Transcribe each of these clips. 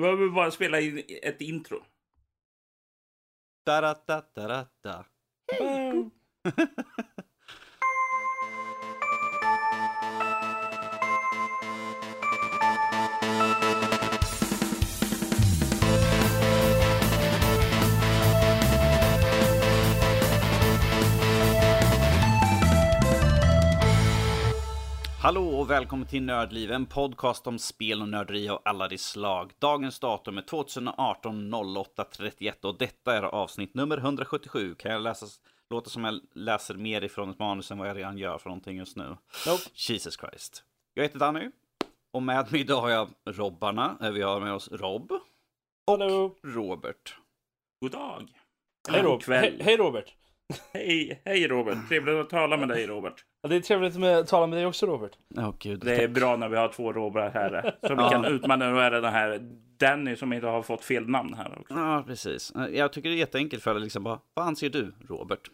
Vi behöver bara spela in ett intro. Da, da, Hallå och välkommen till Nördliv, en podcast om spel och nörderi av alla de slag. Dagens datum är 2018 08 31 och detta är avsnitt nummer 177. Kan jag läsa, låta som jag läser mer ifrån ett manus än vad jag redan gör för någonting just nu? Nope. Jesus Christ. Jag heter Danny och med mig idag har jag Robbarna. Eh, Vi har med oss Rob Hallå! Robert. God dag. Hej, Rob. hej Robert! Hej, hej Robert. Trevligt att tala med dig Robert. Ja, det är trevligt med att tala med dig också Robert. Åh gud. Det är bra när vi har två Robert här. Så vi kan utmanövrera den här Danny som inte har fått fel namn här också. Ja, precis. Jag tycker det är jätteenkelt för att liksom bara, vad anser du, Robert?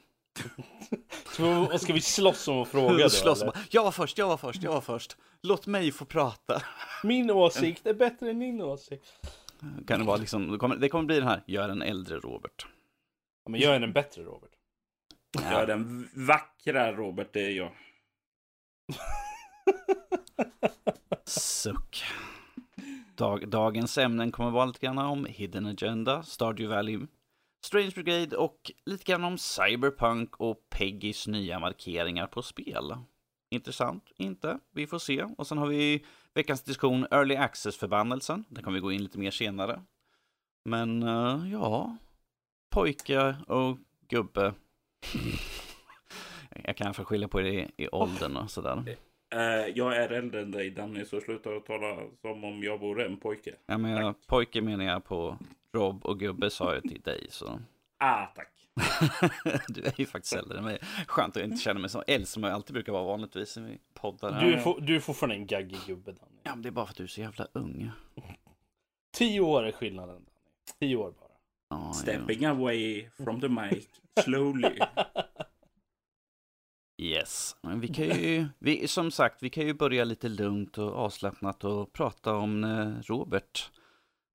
Så, ska vi slåss om att fråga då? Slåss eller? jag var först, jag var först, jag var först. Låt mig få prata. Min åsikt är bättre än din åsikt. Kan det vara liksom, det kommer, det kommer bli den här, är en äldre Robert. Ja, men jag är en bättre Robert. Jag är den vackra Robert, det är jag. Suck. Dag, dagens ämnen kommer vara lite grann om Hidden Agenda, Stardew Valley, Strange Brigade och lite grann om Cyberpunk och Peggys nya markeringar på spel. Intressant? Inte? Vi får se. Och sen har vi veckans diskussion Early Access-förbannelsen. Den kommer vi gå in lite mer senare. Men eh, ja, pojke och gubbe. Jag kan få skilja på det i, i åldern och sådär. Eh, jag är äldre än dig Danny, så sluta att tala som om jag vore en pojke. Ja, men jag, pojke menar jag på Rob och gubbe sa jag till dig så. Ah, tack. du är ju faktiskt äldre än mig. Skönt att jag inte känner mig som äldre som jag alltid brukar vara vanligtvis i poddar. här. Du är, for, du är fortfarande en gaggig gubbe Danny. Ja, men det är bara för att du är så jävla ung. Tio år är skillnaden Danny. Tio år bara. Ja. Stepping away from the mic slowly. Yes, men vi kan ju, vi, som sagt, vi kan ju börja lite lugnt och avslappnat och prata om när Robert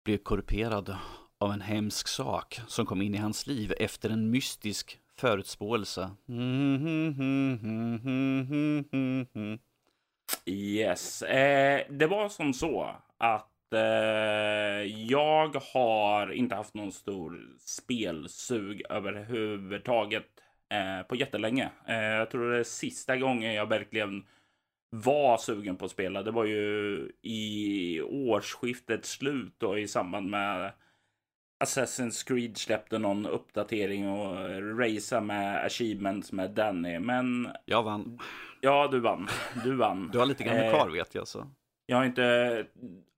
blev korrumperad av en hemsk sak som kom in i hans liv efter en mystisk förutspåelse. Yes, eh, det var som så att jag har inte haft någon stor spelsug överhuvudtaget eh, på jättelänge. Eh, jag tror det är sista gången jag verkligen var sugen på att spela. Det var ju i årsskiftets slut och i samband med Assassin's Creed släppte någon uppdatering och racea med achievements med Danny. Men Jag vann. ja, du vann. Du vann. Du har lite grann Eh, kvar vet jag så. Jag har inte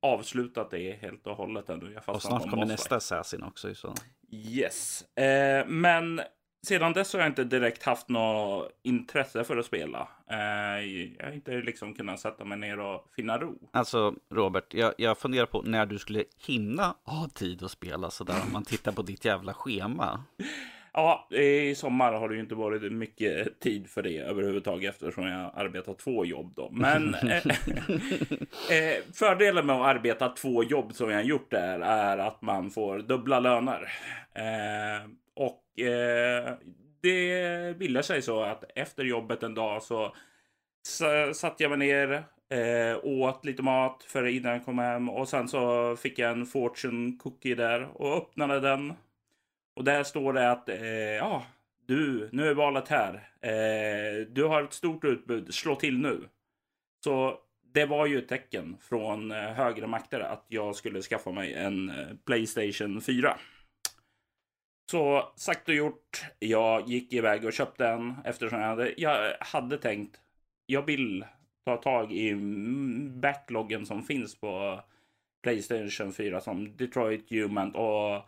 avslutat det helt och hållet ännu. Jag Och snart kommer nästa. Assassin också. Så. Yes. Eh, men sedan dess har jag inte direkt haft något intresse för att spela. Eh, jag har inte liksom kunnat sätta mig ner och finna ro. Alltså Robert, jag, jag funderar på när du skulle hinna ha tid att spela sådär om man tittar på ditt jävla schema. Ja, i sommar har det ju inte varit mycket tid för det överhuvudtaget eftersom jag arbetar två jobb då. Men eh, eh, fördelen med att arbeta två jobb som jag har gjort där är att man får dubbla löner. Eh, och eh, det ville sig så att efter jobbet en dag så s- satte jag mig ner, eh, åt lite mat för innan jag kom hem och sen så fick jag en fortune cookie där och öppnade den. Och där står det att eh, ja, du, nu är valet här. Eh, du har ett stort utbud, slå till nu. Så det var ju ett tecken från eh, högre makter att jag skulle skaffa mig en eh, Playstation 4. Så sagt och gjort. Jag gick iväg och köpte en eftersom jag hade, jag hade tänkt. Jag vill ta tag i backloggen som finns på Playstation 4 som Detroit Human och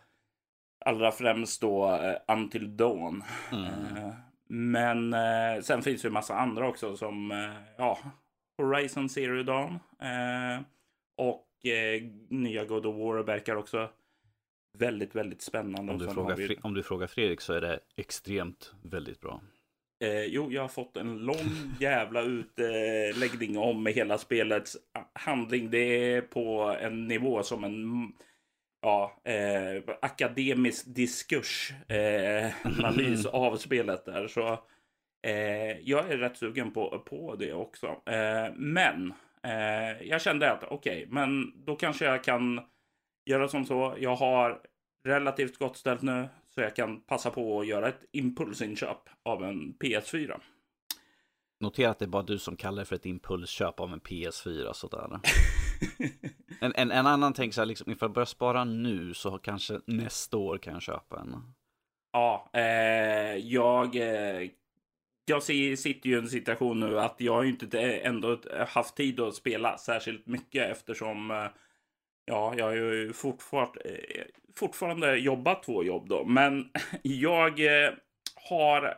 allra främst då eh, Until Dawn. Mm. Eh, men eh, sen finns det ju massa andra också som eh, ja, Horizon Zero Dawn eh, och eh, nya God of War verkar också väldigt, väldigt spännande. Om du, frågar, vi- om du frågar Fredrik så är det extremt väldigt bra. Eh, jo, jag har fått en lång jävla utläggning om hela spelets handling. Det är på en nivå som en ja, eh, akademisk diskurs eh, av spelet där. Så eh, jag är rätt sugen på, på det också. Eh, men eh, jag kände att okej, okay, men då kanske jag kan göra som så. Jag har relativt gott ställt nu så jag kan passa på att göra ett impulsinköp av en PS4. Notera att det är bara du som kallar det för ett impulsköp av en PS4 sådär. en, en, en, annan tänker så här, liksom, ifall jag börjar spara nu så kanske nästa år kan jag köpa en. Ja, eh, jag, eh, jag sitter ju i en situation nu att jag inte ändå haft tid att spela särskilt mycket eftersom eh, ja, jag har ju fortfarande, eh, fortfarande jobbat två jobb då, men jag eh, har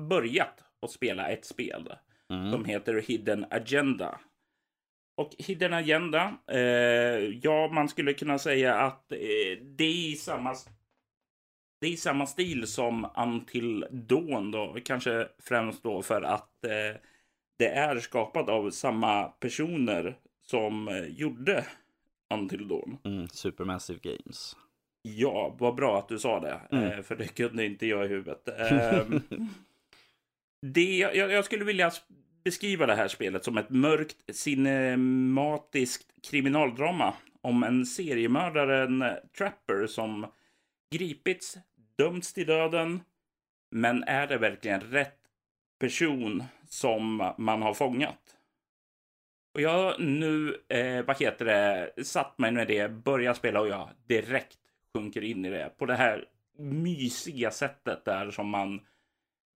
börjat att spela ett spel mm. som heter Hidden Agenda. Och Hidden Agenda, eh, ja, man skulle kunna säga att eh, det är samma det är samma stil som Until Dawn då, kanske främst då för att eh, det är skapat av samma personer som eh, gjorde Until Dawn. Mm, Supermassive Games. Ja, vad bra att du sa det, mm. Eh, för det kunde inte jag i huvudet. Ehm, det, jag, jag, skulle vilja beskriva det här spelet som ett mörkt cinematiskt kriminaldrama om en seriemördaren eh, trapper som gripits, dömts till döden. Men är det verkligen rätt person som man har fångat? Och jag nu, eh, vad heter det, satt mig med det, började spela och jag direkt sjunker in i det. På det här mysiga sättet där som man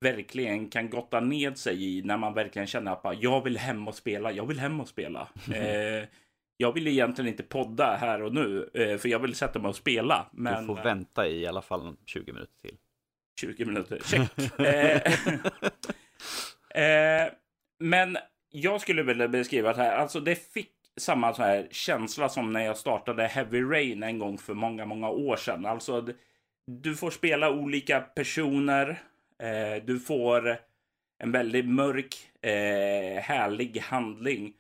verkligen kan gotta ned sig i när man verkligen känner att jag vill hem och spela, jag vill hem och spela. eh, jag vill egentligen inte podda här och nu, eh, för jag vill sätta mig och spela. Men... Du får vänta i alla fall 20 minuter till. 20 minuter, check. eh, eh, men jag skulle vilja beskriva det här, alltså det fick samma så här känsla som när jag startade Heavy Rain en gång för många, många år sedan. Alltså, du får spela olika personer Eh, du får en väldigt mörk, eh, härlig handling.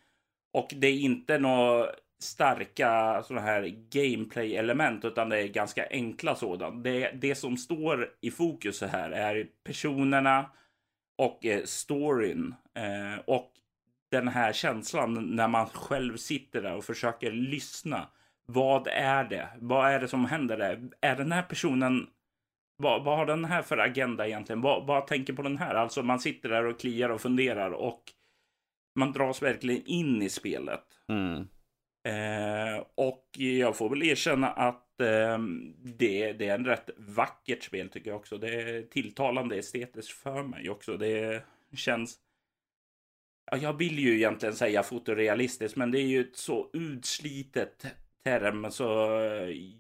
Och det är inte några starka sådana här gameplay-element, utan det är ganska enkla sådana. Det, det som står i fokus här är personerna och eh, storyn. Eh, och den här känslan när man själv sitter där och försöker lyssna. Vad är det? Vad är det som händer där? Är den här personen vad, vad har den här för agenda egentligen? Vad, vad tänker på den här? Alltså man sitter där och kliar och funderar och man dras verkligen in i spelet. Mm. Eh, och jag får väl erkänna att eh, det, det är en rätt vackert spel tycker jag också. Det är tilltalande estetiskt för mig också. Det känns... Ja, jag vill ju egentligen säga fotorealistiskt, men det är ju ett så utslitet term. Så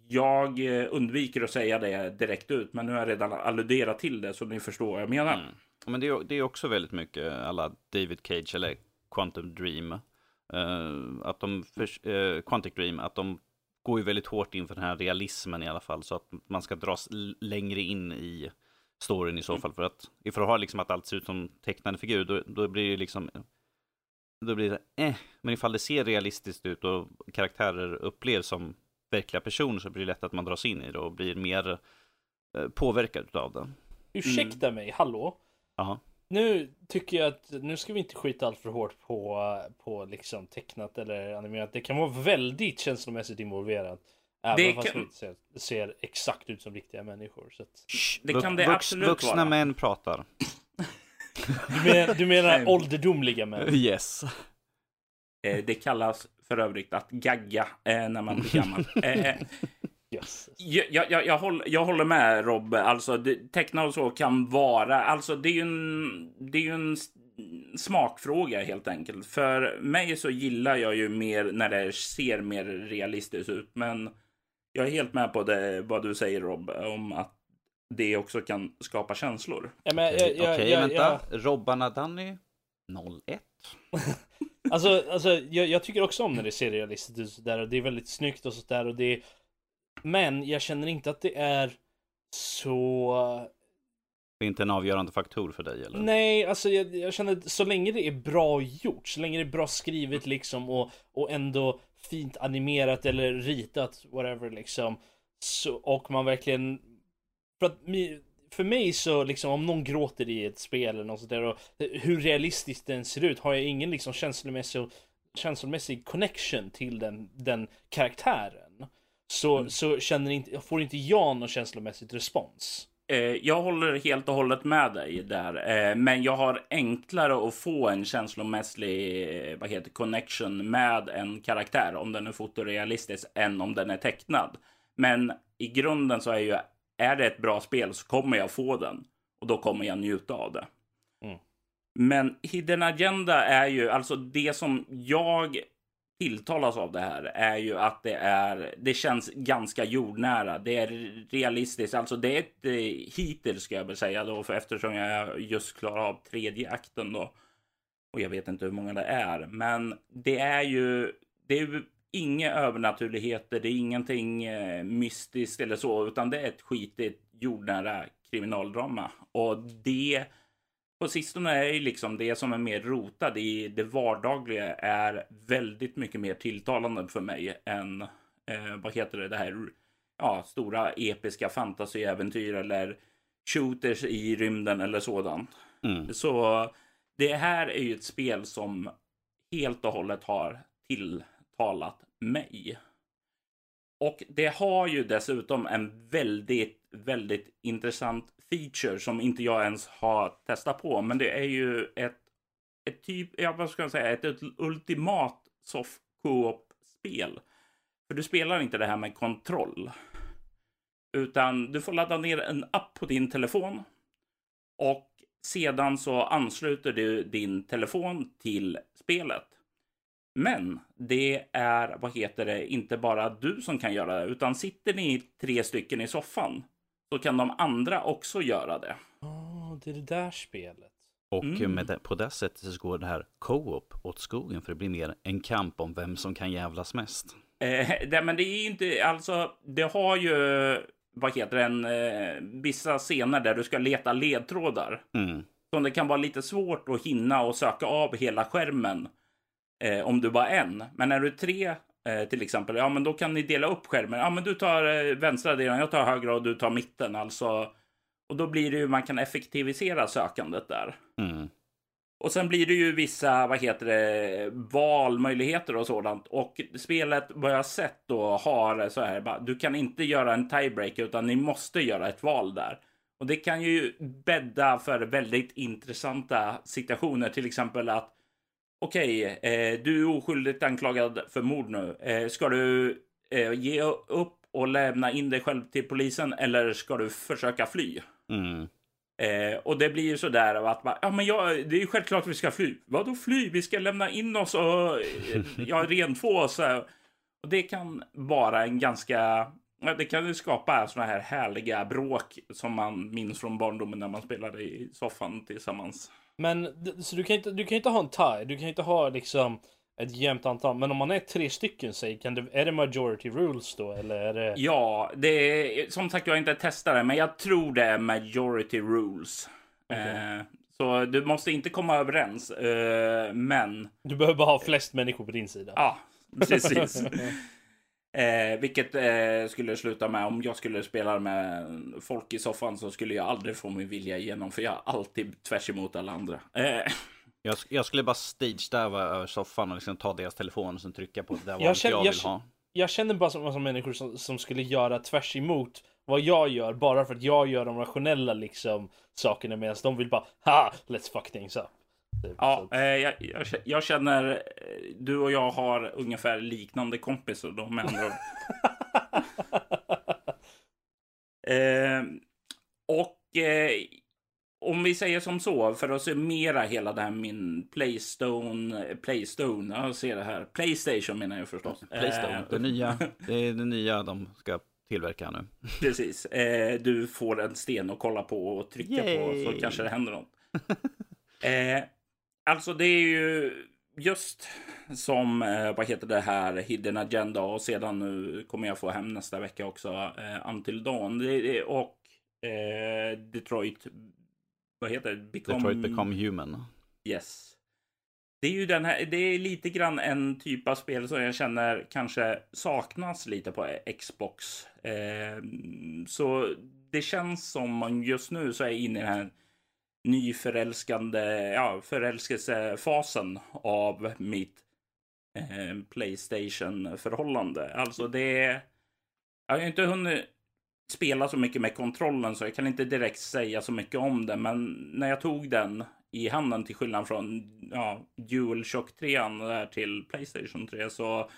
jag undviker att säga det direkt ut. Men nu har jag redan alluderat till det så ni förstår vad jag menar. Mm. Men det är, det är också väldigt mycket alla David Cage eller Quantum Dream. Uh, att de, uh, Quantic Dream, att de går ju väldigt hårt in för den här realismen i alla fall. Så att man ska dras längre in i storyn i så mm. fall. För att ifall du har liksom att allt ser ut som tecknade figur, då, då blir det liksom då blir det eh. Men ifall det ser realistiskt ut och karaktärer upplevs som verkliga personer så blir det lätt att man dras in i det och blir mer eh, påverkad av det. Ursäkta mm. mig, hallå? Aha. Nu tycker jag att nu ska vi inte skita allt för hårt på, på liksom tecknat eller animerat. Det kan vara väldigt känslomässigt involverat. Även det fast kan... vi inte ser, ser, exakt ut som riktiga människor. Så att... Det kan det absolut Vuxna vara. män pratar. Du menar, du menar ålderdomliga män? Yes. Eh, det kallas för övrigt att gagga eh, när man blir gammal. Eh, yes. jag, jag, jag, håller, jag håller med Rob. Alltså, det, teckna och så kan vara... Alltså, det är ju en, det är ju en smakfråga helt enkelt. För mig så gillar jag ju mer när det ser mer realistiskt ut. Men jag är helt med på det, vad du säger Rob, om att det också kan skapa känslor. Ja, Okej, okay, vänta. Robban Danny 01. alltså, alltså jag, jag, tycker också om när det ser realistiskt ut sådär och det är väldigt snyggt och sådär och det Men jag känner inte att det är så det är inte en avgörande faktor för dig eller? Nej, alltså jag, jag känner så länge det är bra gjort, så länge det är bra skrivet liksom och, och ändå fint animerat eller ritat, whatever liksom. Så, och man verkligen... För att för mig så liksom om någon gråter i ett spel eller något sånt där och hur realistiskt den ser ut har jag ingen liksom känslomässig, känslomässig connection till den, den karaktären. Så, mm. så känner inte, får inte jag någon känslomässigt respons. Eh, jag håller helt och hållet med dig där, eh, men jag har enklare att få en känslomässig eh, vad heter, connection med en karaktär om den är fotorealistisk än om den är tecknad. Men i grunden så är ju är det ett bra spel så kommer jag få den och då kommer jag njuta av det. Mm. Men Hidden Agenda är ju alltså det som jag tilltalas av det här är ju att det är. Det känns ganska jordnära. Det är realistiskt, alltså det är ett eh, hittills ska jag väl säga då, för eftersom jag just klarar av tredje akten då. Och jag vet inte hur många det är, men det är ju. Det är ju inga övernaturligheter, det är ingenting eh, mystiskt eller så, utan det är ett skitigt jordnära kriminaldrama. Och det på sistone är ju liksom det som är mer rotat i det vardagliga är väldigt mycket mer tilltalande för mig än eh, vad heter det, det här ja, stora episka fantasyäventyr eller shooters i rymden eller sådant. Mm. Så det här är ju ett spel som helt och hållet har tilltalat mig. Och det har ju dessutom en väldigt, väldigt intressant feature som inte jag ens har testat på. Men det är ju ett, ett typ, ja vad ska jag säga, ett, ett ultimat soft co-op-spel. För du spelar inte det här med kontroll. Utan du får ladda ner en app på din telefon. Och sedan så ansluter du din telefon till spelet. Men det är, vad heter det, inte bara du som kan göra det, utan sitter ni tre stycken i soffan så kan de andra också göra det. Oh, det är det där spelet. Och mm. med det, på det sättet så går det här co-op åt skogen för det blir mer en kamp om vem som kan jävlas mest. Eh, det, men det är inte, alltså, det har ju, vad heter den, eh, vissa scener där du ska leta ledtrådar. Mm. Som det kan vara lite svårt att hinna och söka av hela skärmen eh, om du bara en. Men när du är tre eh, till exempel, ja men då kan ni dela upp skärmen. Ja men du tar eh, vänstra delen, jag tar högra och du tar mitten. Alltså, och då blir det ju, man kan effektivisera sökandet där. Mm. Och sen blir det ju vissa, vad heter det, valmöjligheter och sådant. Och spelet, vad jag sett då, har så här, du kan inte göra en tiebreaker utan ni måste göra ett val där. Och det kan ju bädda för väldigt intressanta situationer, till exempel att okej, eh, du är oskyldigt anklagad för mord nu. Eh, ska du eh, ge upp och lämna in dig själv till polisen eller ska du försöka fly? Mm. Eh, och det blir ju så där att man, ja men ja, det är ju självklart att vi ska fly. Vadå fly? Vi ska lämna in oss och ja, rentvå oss. Och det kan vara en ganska, det kan ju skapa sådana här härliga bråk som man minns från barndomen när man spelade i soffan tillsammans. Men så du kan inte, du kan inte ha en tie, du kan inte ha liksom ett jämnt antal. Men om man är tre stycken, säg, kan det, är det majority rules då? Eller är det... Ja, det är som sagt, jag har inte testat det, men jag tror det är majority rules. Okay. Eh, så du måste inte komma överens, eh, men... Du behöver bara ha flest människor på din sida. Ja, precis. Eh, vilket eh, skulle sluta med om jag skulle spela med folk i soffan så skulle jag aldrig få min vilja igenom för jag är alltid tvärs emot alla andra. Eh. Jag, jag, skulle bara stage-diva över soffan och liksom ta deras telefon och sen trycka på det valet jag, jag vill jag, ha. Jag känner bara som, som människor som, som, skulle göra tvärs emot vad jag gör bara för att jag gör de rationella liksom sakerna medan de vill bara ha let's fuck things up. Typ. Ja, eh, jag, jag, känner eh, du och jag har ungefär liknande kompisar då med andra eh, Och eh, om vi säger som så, för att summera hela det här min Playstone, Playstone, jag ser det här, Playstation menar jag förstås. Playstone, eh, det nya, det är det nya de ska tillverka nu. Precis, eh, du får en sten att kolla på och trycka Yay. på så kanske det händer något. Alltså det är ju just som, eh, vad heter det här, Hidden Agenda och sedan nu kommer jag få hem nästa vecka också, eh, Until Dawn det, och eh, Detroit, vad heter det? Become... Detroit Become Human. Yes. det är ju den här, det är lite grann en typ av spel som jag känner kanske saknas lite på Xbox. Eh, så det känns som man just nu så är inne i den här nyförälskande, ja, förälskelsefasen av mitt eh, Playstation-förhållande. Alltså det är, jag har inte hunnit spela så mycket med kontrollen så jag kan inte direkt säga så mycket om det. Men när jag tog den i handen till skillnad från ja, DualShock 3 där till Playstation 3 så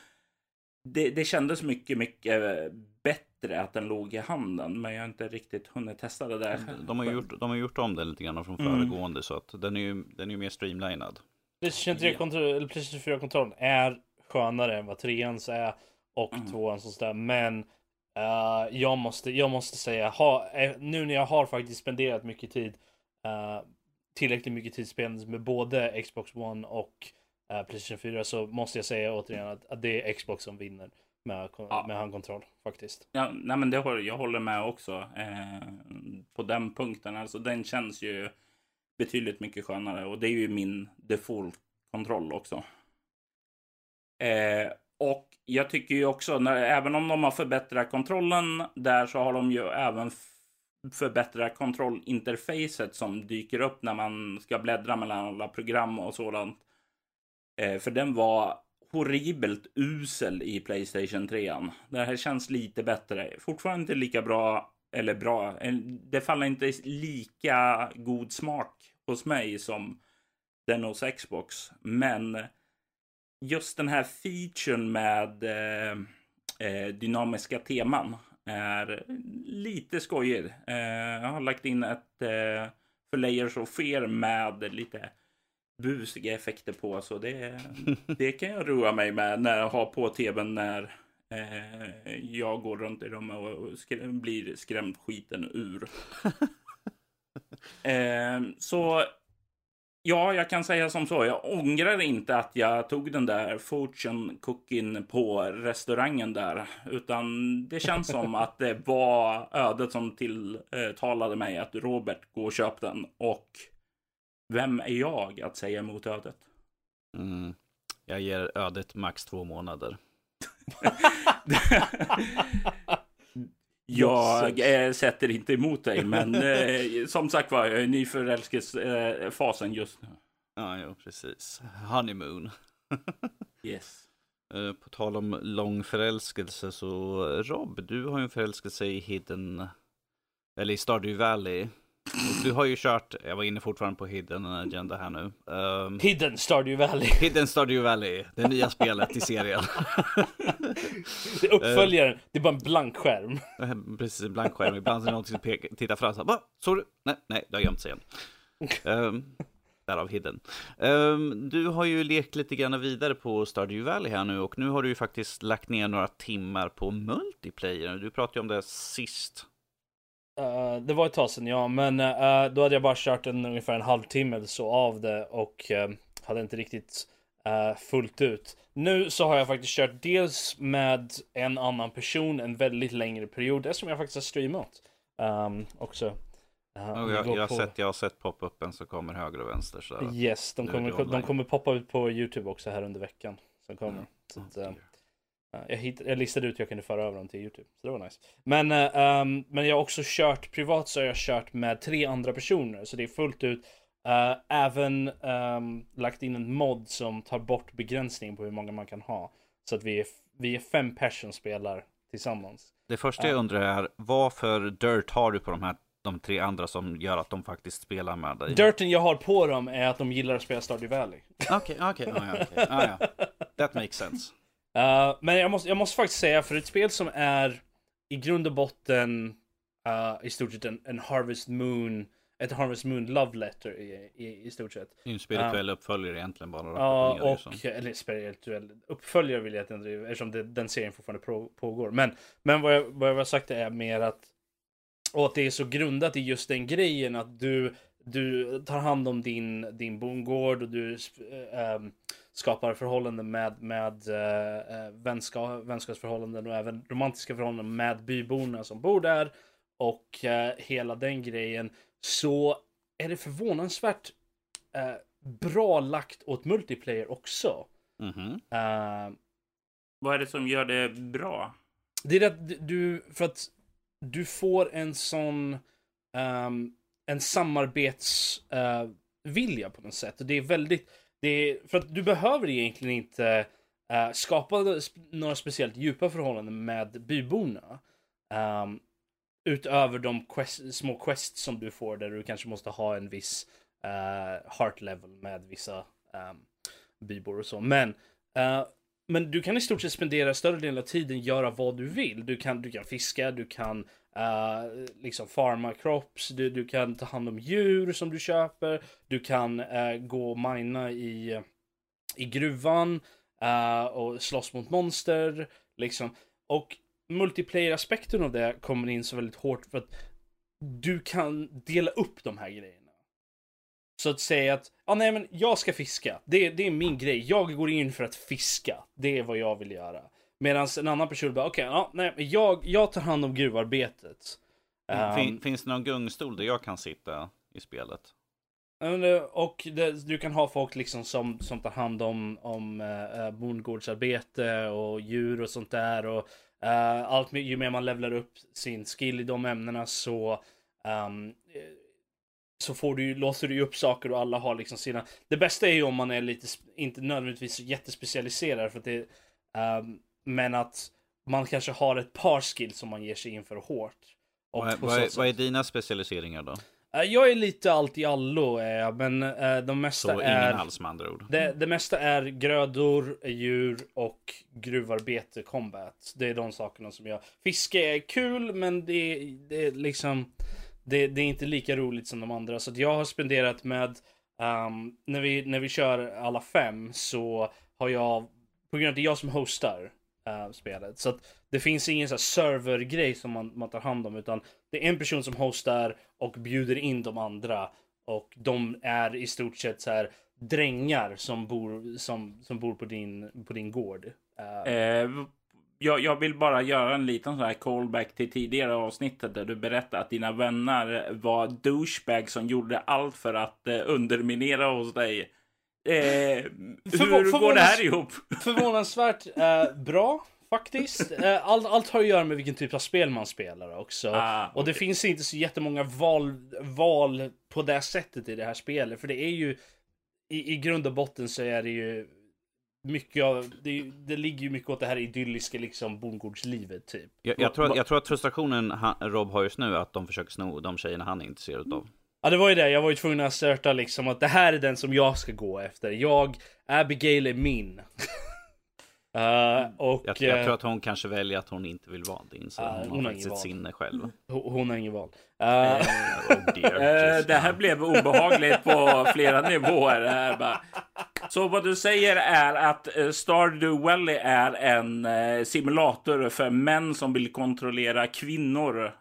det, det kändes mycket, mycket bättre att den låg i handen. Men jag har inte riktigt hunnit testa det där. De har gjort, de har gjort om det lite grann från mm. föregående mm. så att den är ju, den är ju mer streamlinad. Playstation 3 kontroll, eller Playstation 4 kontrollen är skönare än vad treans är och mm. tvåan sådär. Men uh, jag, måste, jag måste säga, ha, eh, nu när jag har faktiskt spenderat mycket tid uh, tillräckligt mycket tid spelandes med både Xbox One och uh, Playstation 4 så måste jag säga återigen att, att det är Xbox som vinner med, ja. med handkontroll faktiskt. Ja, nej men det håller, jag håller med också eh, på den punkten. Alltså den känns ju betydligt mycket skönare och det är ju min default-kontroll också. Eh, och jag tycker ju också, när, även om de har förbättrat kontrollen där så har de ju även förbättra kontrollinterfacet som dyker upp när man ska bläddra mellan alla program och sådant. Eh, för den var horribelt usel i Playstation 3. Det här känns lite bättre. Fortfarande inte lika bra, eller bra, det faller inte lika god smak hos mig som den hos Xbox. Men just den här featuren med eh, eh dynamiska teman är lite skojig. Eh, jag har lagt in ett eh, för Layers of Fear med lite busiga effekter på. Så det, det kan jag roa mig med när jag har på tvn när eh, jag går runt i rummet och skr blir skrämd skiten ur. eh, så Ja, jag kan säga som så. Jag ångrar inte att jag tog den där fortune cookin på restaurangen där. Utan det känns som att det var ödet som tilltalade mig att Robert gå och köp den. Och vem är jag att säga emot ödet? Mm. Jag ger ödet max två månader. Jag äh, sätter inte emot dig, men äh, som sagt var, jag är nyförälskelsefasen just nu. Ja, ja, precis. Honeymoon. yes. Uh, på tal om lång förälskelse så Rob, du har ju en förälskelse i Hidden, eller i Stardew Valley. Du har ju kört, jag var inne fortfarande på Hidden Agenda här nu. Um, Hidden Stardew Valley. Hidden Stardew Valley, det nya spelet i serien. det uppföljaren, det är bara en blank skärm. Precis, en blank skärm. Ibland är det någon som pekar, tittar fram så va? Såg du? Nej, nej, det har gömt sig igen. Um, därav Hidden. Um, du har ju lekt lite grann vidare på Stardew Valley här nu och nu har du ju faktiskt lagt ner några timmar på multiplayer. Du pratade ju om det sist Uh, det var ett tag sedan ja, men uh, då hade jag bara kört en, ungefär en halvtimme eller så av det och uh, hade inte riktigt fullt ut. Nu så har jag faktiskt kört dels med en annan person en väldigt längre period eftersom jag faktiskt har streamat um, också. Uh, jag, jag, har sett, jag har sett pop-upen som kommer höger och vänster. Så yes, de kommer, de kommer poppa ut på YouTube också här under veckan. Som kommer. Mm. Så att, jag, hittade, jag listade ut hur jag kunde föra över dem till Youtube. Så det var nice. Men, um, men jag har också kört privat så har jag kört med tre andra personer. Så det är fullt ut. Uh, även um, lagt in en mod som tar bort begränsningen på hur många man kan ha. Så att vi är, vi är fem personer spelar tillsammans. Det första jag undrar är, vad för dirt har du på de här de tre andra som gör att de faktiskt spelar med dig? Dirten jag har på dem är att de gillar att spela Stardew Valley. Okej, okej, ja, ja. That makes sense. Uh, men jag måste, jag måste faktiskt säga, för ett spel som är i grund och botten uh, i stort sett en, en, Harvest Moon, ett Harvest Moon Love Letter i, i, i stort sett. En spirituell uh, uppföljare egentligen bara. Ja, och, eller spirituell uppföljare vill jag inte driva, eftersom det, den serien fortfarande på, pågår. Men, men vad jag, vad jag har sagt är mer att, och att det är så grundat i just den grejen att du, du tar hand om din, din bondgård och du um, skapar förhållanden med, med äh, vänska, vänskapsförhållanden och även romantiska förhållanden med byborna som bor där. Och äh, hela den grejen. Så är det förvånansvärt äh, bra lagt åt multiplayer också. Mm -hmm. Vad är det som gör det bra? Det är att du, för att du får en sån, um, en samarbetsvilja eh, uh, på något sätt. Det är väldigt, det är, för att du behöver egentligen inte uh, skapa några speciellt djupa förhållanden med byborna. Um, utöver de quest, små quests som du får där du kanske måste ha en viss uh, heart level med vissa um, bybor och så. Men, uh, men du kan i stort sett spendera större delen av tiden göra vad du vill. Du kan, du kan fiska, du kan uh, liksom farma crops, du, du kan ta hand om djur som du köper, du kan eh, gå och mina i, i gruvan eh, och slåss mot monster. Liksom. Och multiplayer-aspekten av det kommer in så väldigt hårt för att du kan dela upp de här grejerna. Så att säga att, ja nej men jag ska fiska. Det, det är min grej. Jag går in för att fiska. Det är vad jag vill göra. Medan en annan person bara, okej, okay, ja, nej, jag, jag tar hand om gruvarbetet. Fin, um, finns det någon gungstol där jag kan sitta i spelet? Och det, du kan ha folk liksom som, som tar hand om, om äh, bondgårdsarbete och djur och sånt där. Och Uh, allt, ju mer man levlar upp sin skill i de ämnena så um, så får du, låser du upp saker och alla har liksom sina... Det bästa är ju om man är lite, inte nödvändigtvis jättespecialiserad för att det... Um, men att man kanske har ett par skills som man ger sig in för hårt. vad, är, vad är dina specialiseringar då? Eh, jag är lite allt i allo, eh, men uh, de mesta Så är... ingen alls med andra ord? Det, det mesta är grödor, djur och gruvarbete, combat. Det är de sakerna som jag... Fiske är kul, men det, det är liksom... Det, det, är inte lika roligt som de andra. Så jag har spenderat med... Um, när, vi, när vi kör alla fem så har jag... På grund av att det är jag som hostar uh, spelet. Så att det finns ingen så här servergrej som man, man tar hand om. Utan det är en person som hostar och bjuder in de andra. Och de är i stort sett så här drängar som bor, som, som bor på, din, på din gård. Uh, eh, jag, jag, vill bara göra en liten så här callback till tidigare avsnittet där du berättade att dina vänner var douchebags som gjorde allt för att eh, underminera hos dig. Eh, hur går det här ihop? Förvånansvärt eh, bra faktiskt. Eh, allt, allt har att göra med vilken typ av spel man spelar också. Ah, okay. Och det finns inte så jättemånga val, val på det sättet i det här spelet. För det är ju i, i grund och botten så är det ju mycket av, det, det ligger ju mycket åt det här idylliska liksom bondgårdslivet typ. Jag, jag, tror, jag tror att frustrationen han, Rob har just nu är att de försöker sno de tjejerna han är intresserad av. Ja det var ju det, jag var ju tvungen att certa liksom att det här är den som jag ska gå efter. Jag, Abigail är min. Uh, och, jag, jag, tror att hon kanske väljer att hon inte vill vara din. Så uh, hon, hon har faktiskt ett sinne själv. Hon, hon har ingen val. Uh, oh dear, det här blev obehagligt på flera nivåer. Bara. Så vad du säger är att Stardew Valley är en simulator för män som vill kontrollera kvinnor.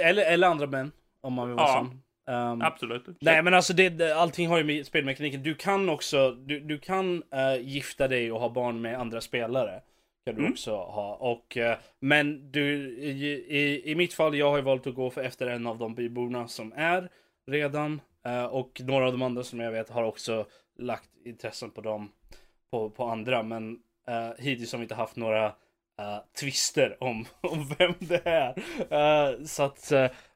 Eller, eller andra män. Om man vill vara ja. sån. Um, Absolut. Nej men alltså det, allting har ju med spelmekaniken. Du kan också, du, du kan uh, gifta dig och ha barn med andra spelare. Kan du mm. också ha. Och, uh, men du, i, i, i, mitt fall, jag har ju valt att gå för efter en av de byborna som är redan. Uh, och några av de andra som jag vet har också lagt intressen på dem, på, på andra. Men hittills har vi inte haft några twister om, om vem det är. Så att,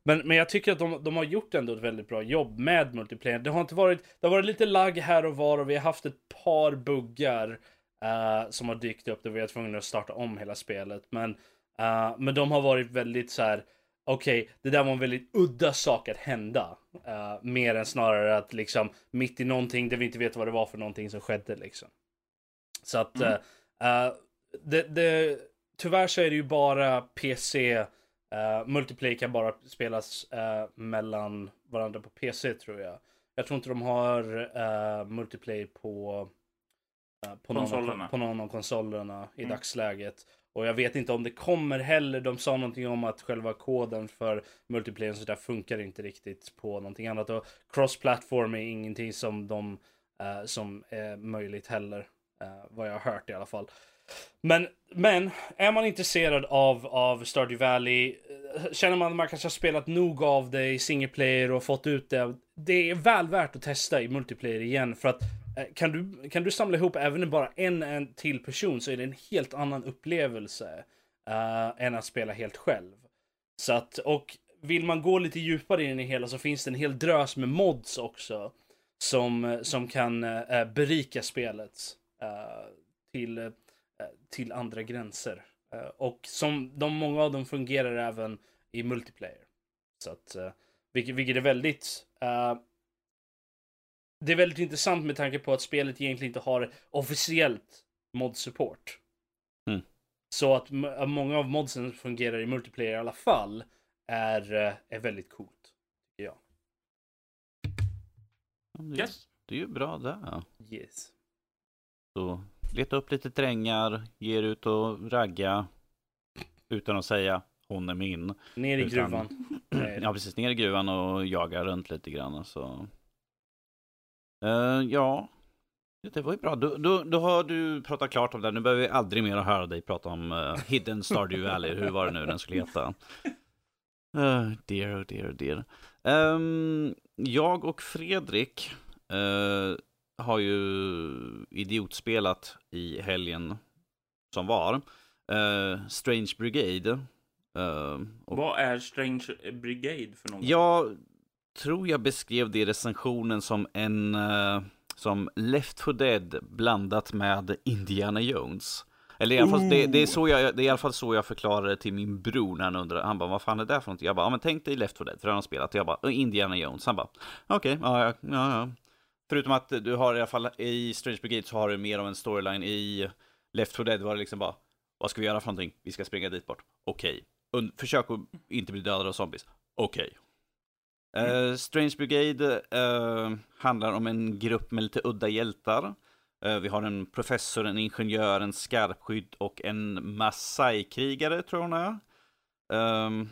men, men jag tycker att de, de har gjort ändå ett väldigt bra jobb med multiplayer. Det har inte varit, det har varit lite lagg här och var och vi har haft ett par buggar som har dykt upp där vi är tvungna att starta om hela spelet. Men, men de har varit väldigt så här. Okej, okay, det där var en väldigt udda sak att hända. mer än snarare att liksom mitt i någonting där vi inte vet vad det var för någonting som skedde liksom. Så att mm det, det, tyvärr så är det ju bara PC. Uh, multiplayer kan bara spelas uh, mellan varandra på PC tror jag. Jag tror inte de har uh, multiplayer på, på, någon, på någon av konsolerna i mm. dagsläget. Och jag vet inte om det kommer heller. De sa någonting om att själva koden för multiplayer så där funkar inte riktigt på någonting annat. Och cross-platform är ingenting som de som är möjligt heller. vad jag har hört i alla fall. Men, men är man intresserad av, av Stardew Valley, eh, känner man att man kanske har spelat nog av det i single player och fått ut det det är väl värt att testa i multiplayer igen för att eh, kan du, kan du samla ihop även bara en, en till person så är det en helt annan upplevelse uh, än att spela helt själv. Så att, och vill man gå lite djupare in i det hela så finns det en hel drös med mods också. Som, som kan uh, berika spelet uh, till, uh, till andra gränser. och som de, många av dem fungerar även i multiplayer. Så att, vilket, vilket är väldigt det är väldigt intressant med tanke på att spelet egentligen inte har officiellt mod-support. Mm. Så att många av modsen fungerar i multiplayer i alla fall är, eh, är väldigt coolt. Det, yes. det är ju bra det. Yes. Så leta upp lite trängar, ge er ut och ragga. Utan att säga hon är min. Ner i utan, gruvan. ja precis, ner i gruvan och jaga runt lite grann. Så. Uh, ja, det var ju bra. Då, då, då, har du pratat klart om det. Nu behöver vi aldrig mer höra dig prata om uh, Hidden Stardew Valley. Hur var det nu den skulle heta? Uh, dear, oh dear, dear. Um, jag och Fredrik uh, har ju idiotspelat i helgen som var. Uh, Strange Brigade. Uh, och... Vad är Strange Brigade för något? Jag tror jag beskrev det i recensionen som en uh, som Left 4 Dead blandat med Indiana Jones. Eller i alla fall, det, det, är så jag, det är i alla fall så jag förklarar det till min bror när han undrar. Han bara, vad fan är det för något? Jag bara, ja men tänk dig Left 4 Dead, för han har spelat. Jag bara, Indiana Jones. Han bara, okej, okay, ja, ja, ja. Förutom att du har i alla fall i Strange Brigade så har du mer av en storyline. I Left 4 Dead var det liksom bara, vad ska vi göra för någonting? Vi ska springa dit bort. Okej. Okay. Försök att inte bli dödad av zombies. Okej. Okay. Uh, Strange Brigade uh, handlar om en grupp med lite udda hjältar. Uh, vi har en professor, en ingenjör, en skarpskydd och en Maasai-krigare tror jag hon är. Um,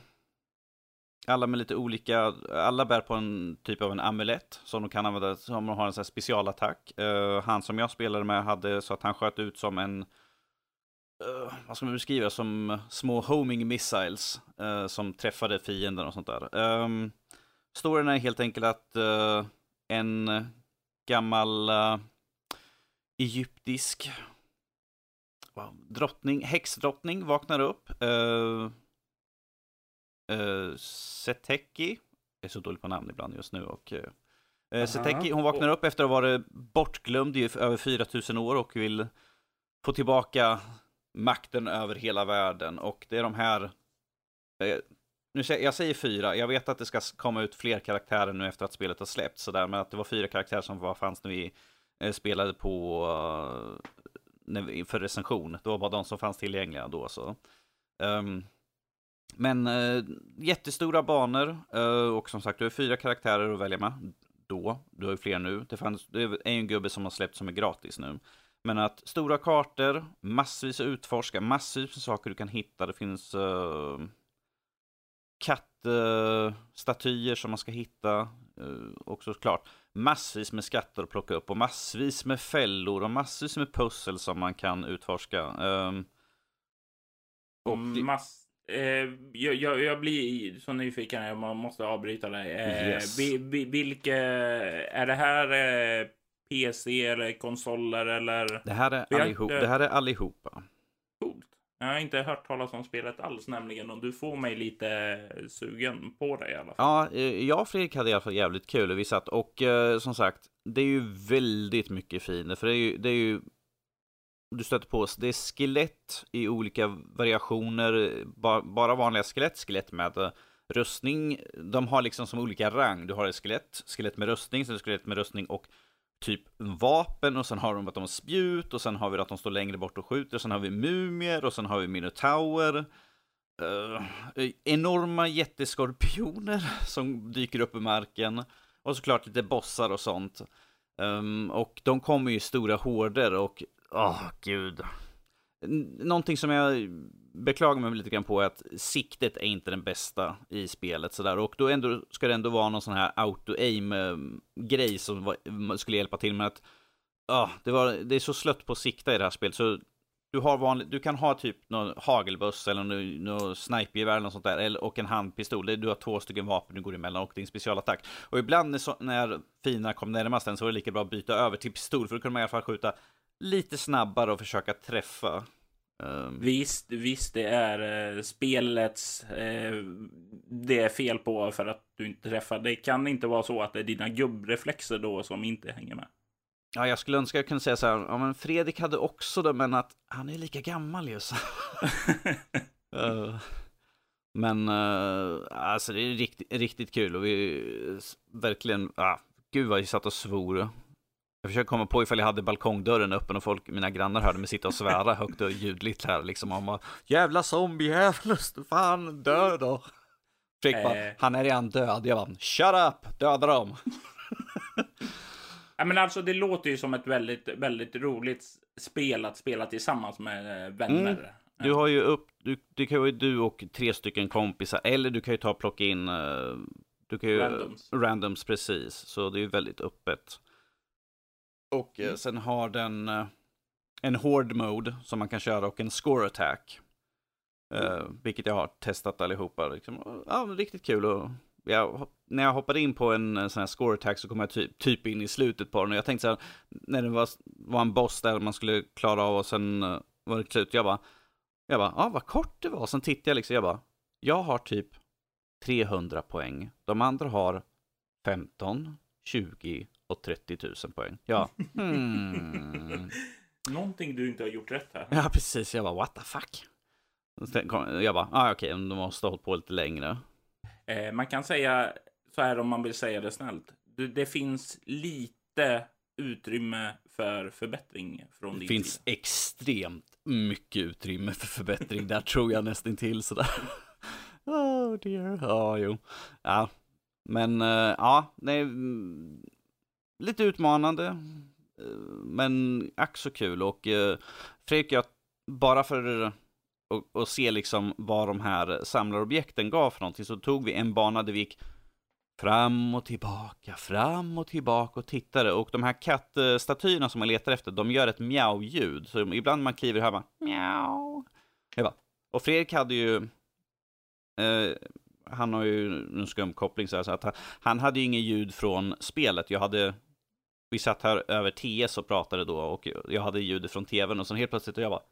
alla med lite olika, alla bär på en typ av en amulett som de kan använda, som de har en sån här specialattack. Eh, han som jag spelade med hade så att han sköt ut som en eh, vad ska man beskriva, som små homing missiles eh, som träffade fienden och sånt där. Um, Storyn är helt enkelt att uh, en gammal uh, egyptisk wow, drottning, häxdrottning vaknar upp. Uh, uh, Seteki, jag är så dålig på namn ibland just nu. Och, uh, Seteki, hon vaknar upp efter att ha varit bortglömd i över 4000 år och vill få tillbaka makten över hela världen. Och det är de här nu, jag säger fyra, jag vet att det ska komma ut fler karaktärer nu efter att spelet har släppts, sådär, men att det var fyra karaktärer som var, fanns när vi spelade på uh, för recension. Det var bara de som fanns tillgängliga då. Så. Um, men uh, jättestora banor uh, och som sagt, du har fyra karaktärer att välja med. Då, du har ju fler nu. Det, fanns, det är en gubbe som har släppt som är gratis nu. Men att stora kartor, massvis att utforska, massvis med saker du kan hitta. Det finns uh, kattstatyer som man ska hitta. Eh, och såklart massvis med skatter att plocka upp och massvis med fällor och massvis med pussel som man kan utforska. Um, och Mass eh, jag, jag, jag, blir så nyfiken, jag måste avbryta dig. Eh, yes. vilka, är det här eh, PC eller konsoler eller? Det här är, allihop, det här är allihopa. Jag har inte hört talas om spelet alls nämligen och du får mig lite sugen på det i alla fall. Ja, jag och Fredrik hade i alla fall jävligt kul. Vi satt och som sagt, det är ju väldigt mycket fint. För det är ju, det är ju du stöter på, det är skelett i olika variationer. Bara vanliga skelett, skelett med eh, rustning. De har liksom som olika rang. Du har ett skelett, skelett med rustning, sen skelett med rustning och typ vapen och sen har de att de har spjut och sen har vi att de står längre bort och skjuter. Och sen har vi mumier och sen har vi minotaurer. Uh, enorma jätteskorpioner som dyker upp i marken. Och såklart lite bossar och sånt. Um, och de kommer ju i stora horder och, åh oh, gud. Någonting som jag beklagar mig lite grann på är att siktet är inte den bästa i spelet sådär. Och då ändå, ska det ändå vara någon sån här auto-aim-grej som var, skulle hjälpa till med att Ja, det, var, det är så slött på att sikta i det här spelet så du, har vanlig, du kan ha typ någon hagelbuss eller någon, någon snipergevär eller något sånt där. Eller, och en handpistol. Du har två stycken vapen du går emellan och din specialattack. Och ibland när, så, när fina kom närmast den så var det lika bra att byta över till pistol. För då kunde man i alla fall skjuta lite snabbare och försöka träffa. Um... Visst, visst, det är eh, spelets eh, det är fel på för att du inte träffar. Det kan inte vara så att det är dina gubbreflexer då som inte hänger med. Ja, jag skulle önska jag kunde säga så här, ja men Fredrik hade också det, men att han är lika gammal ju. Så. uh, men uh, alltså det är riktigt, riktigt kul och vi verkligen, ah, gud vad vi satt och svor. Jag försöker komma på ifall jag hade balkongdörren öppen och folk, mina grannar hörde mig sitta och svära högt och ljudligt här liksom om jävla zombiejävel, fan dö då. Fredrik bara, eh. han är redan död. Jag bara, shut up, döda dem. Ja, men alltså, det låter ju som ett väldigt, väldigt roligt spel att spela tillsammans med eh, vänner. Mm. Du har ju upp, du, det kan ju du och tre stycken kompisar, eller du kan ju ta och plocka in, uh, du kan ju, randoms. randoms precis, så det är ju väldigt öppet. Och uh, sen har den uh, en hård mode som man kan köra och en score attack. Mm. vilket jag har testat allihopa. Liksom. Ja, riktigt kul och jag, när jag hoppade in på en sån här score attack så kom jag typ, typ in i slutet på den. Och jag tänkte så här, när det var, var en boss där man skulle klara av och sen var det slut. Jag bara, jag bara, ja ah, vad kort det var. Sen tittade jag liksom, jag bara, jag har typ 300 poäng. De andra har 15, 20 och 30 000 poäng. Ja, hmm. Någonting du inte har gjort rätt här. Ja, precis. Jag bara, what the fuck? Jag bara, ah, okej, okay, de måste ha hållit på lite längre. Eh, man kan säga så här om man vill säga det snällt. Det, finns lite utrymme för förbättring från din Det finns sida. extremt mycket utrymme för förbättring. Där tror jag nästan till sådär. oh dear. Ja, jo. Ja, men uh, ja, nej. Lite utmanande. Eh, men ack så kul och eh, Fredrik, jag, bara för och, och se liksom vad de här samlarobjekten gav för någonting så tog vi en bana där vi gick fram och tillbaka, fram och tillbaka och tittade. Och de här kattstatyerna som man letar efter, de gör ett mjau-ljud. Så ibland när man kliver här bara mjau. Jag bara. Och Fredrik hade ju, eh, han har ju en skum koppling så, här, så att han, han hade ju inget ljud från spelet. Jag hade, vi satt här över TS och pratade då och jag hade ljud från tvn och så helt plötsligt och jag bara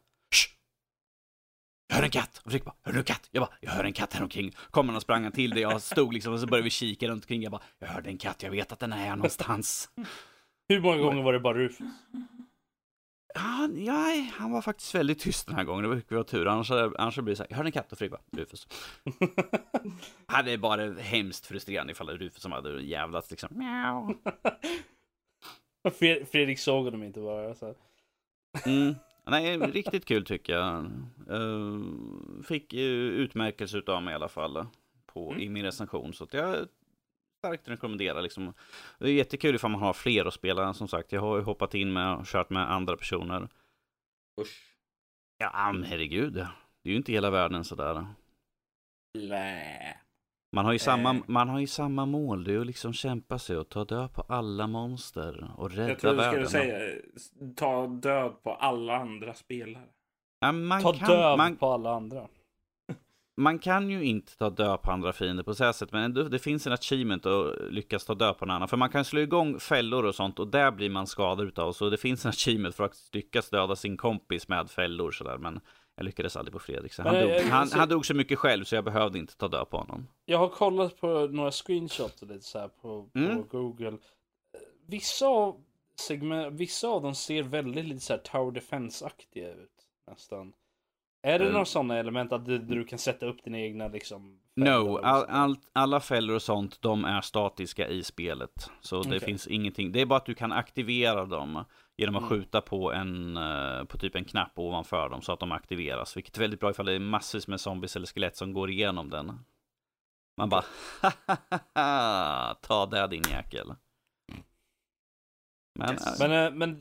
jag hör en katt! Och Fredrik bara, hör du en katt? Jag bara, jag hör en katt här omkring. Kommer och sprang han till det, jag stod liksom och så började vi kika runt omkring. Jag bara, jag hörde en katt, jag vet att den är här någonstans. Hur många gånger var det bara Rufus? Ja, nej, han var faktiskt väldigt tyst den här gången. Det var, var tur. Annars, annars blir det så här, hörde en katt och bara, Rufus. det är bara hemskt frustrerande ifall det är Rufus som hade jävlats liksom. Mjau. Fredrik såg honom inte bara. Så. Mm. Nej, riktigt kul tycker jag. Uh, fick uh, utmärkelse utav mig i alla fall på, mm. i min recension. Så att jag starkt rekommenderar liksom. Det är jättekul ifall man har fler att spela. Som sagt, jag har ju hoppat in med och kört med andra personer. Usch. Ja, men herregud. Det är ju inte hela världen sådär. Nej. Man har, ju samma, eh. man har ju samma mål, det är att liksom kämpa sig och ta död på alla monster och rädda världen. Jag tror du skulle säga ta död på alla andra spelare. Ja, ta kan, död man, på alla andra. Man kan ju inte ta död på andra fiender på så sätt, men det, finns en achievement att lyckas ta död på en annan. För man kan slå igång fällor och sånt och där blir man skadad utav. Så det finns en achievement för att lyckas döda sin kompis med fällor sådär. Men jag lyckades aldrig på Fredrik. Så han, dog, han, han dog så mycket själv så jag behövde inte ta död på honom. Jag har kollat på några screenshots och lite så här på, på mm. Google. Vissa av, segment, vissa av dem ser väldigt lite så här Tower Defense-aktiga ut. Nästan. Är det mm. några sådana element att du, du, kan sätta upp dina egna liksom? No, all, all, alla fällor och sånt, de är statiska i spelet. Så det okay. finns ingenting. Det är bara att du kan aktivera dem. Genom att mm. skjuta på en, uh, på typ en knapp ovanför dem så att de aktiveras. Vilket är väldigt bra ifall det är massvis med zombies eller skelett som går igenom den. Man bara, ta det din jäkel. Men, yes. uh, men, men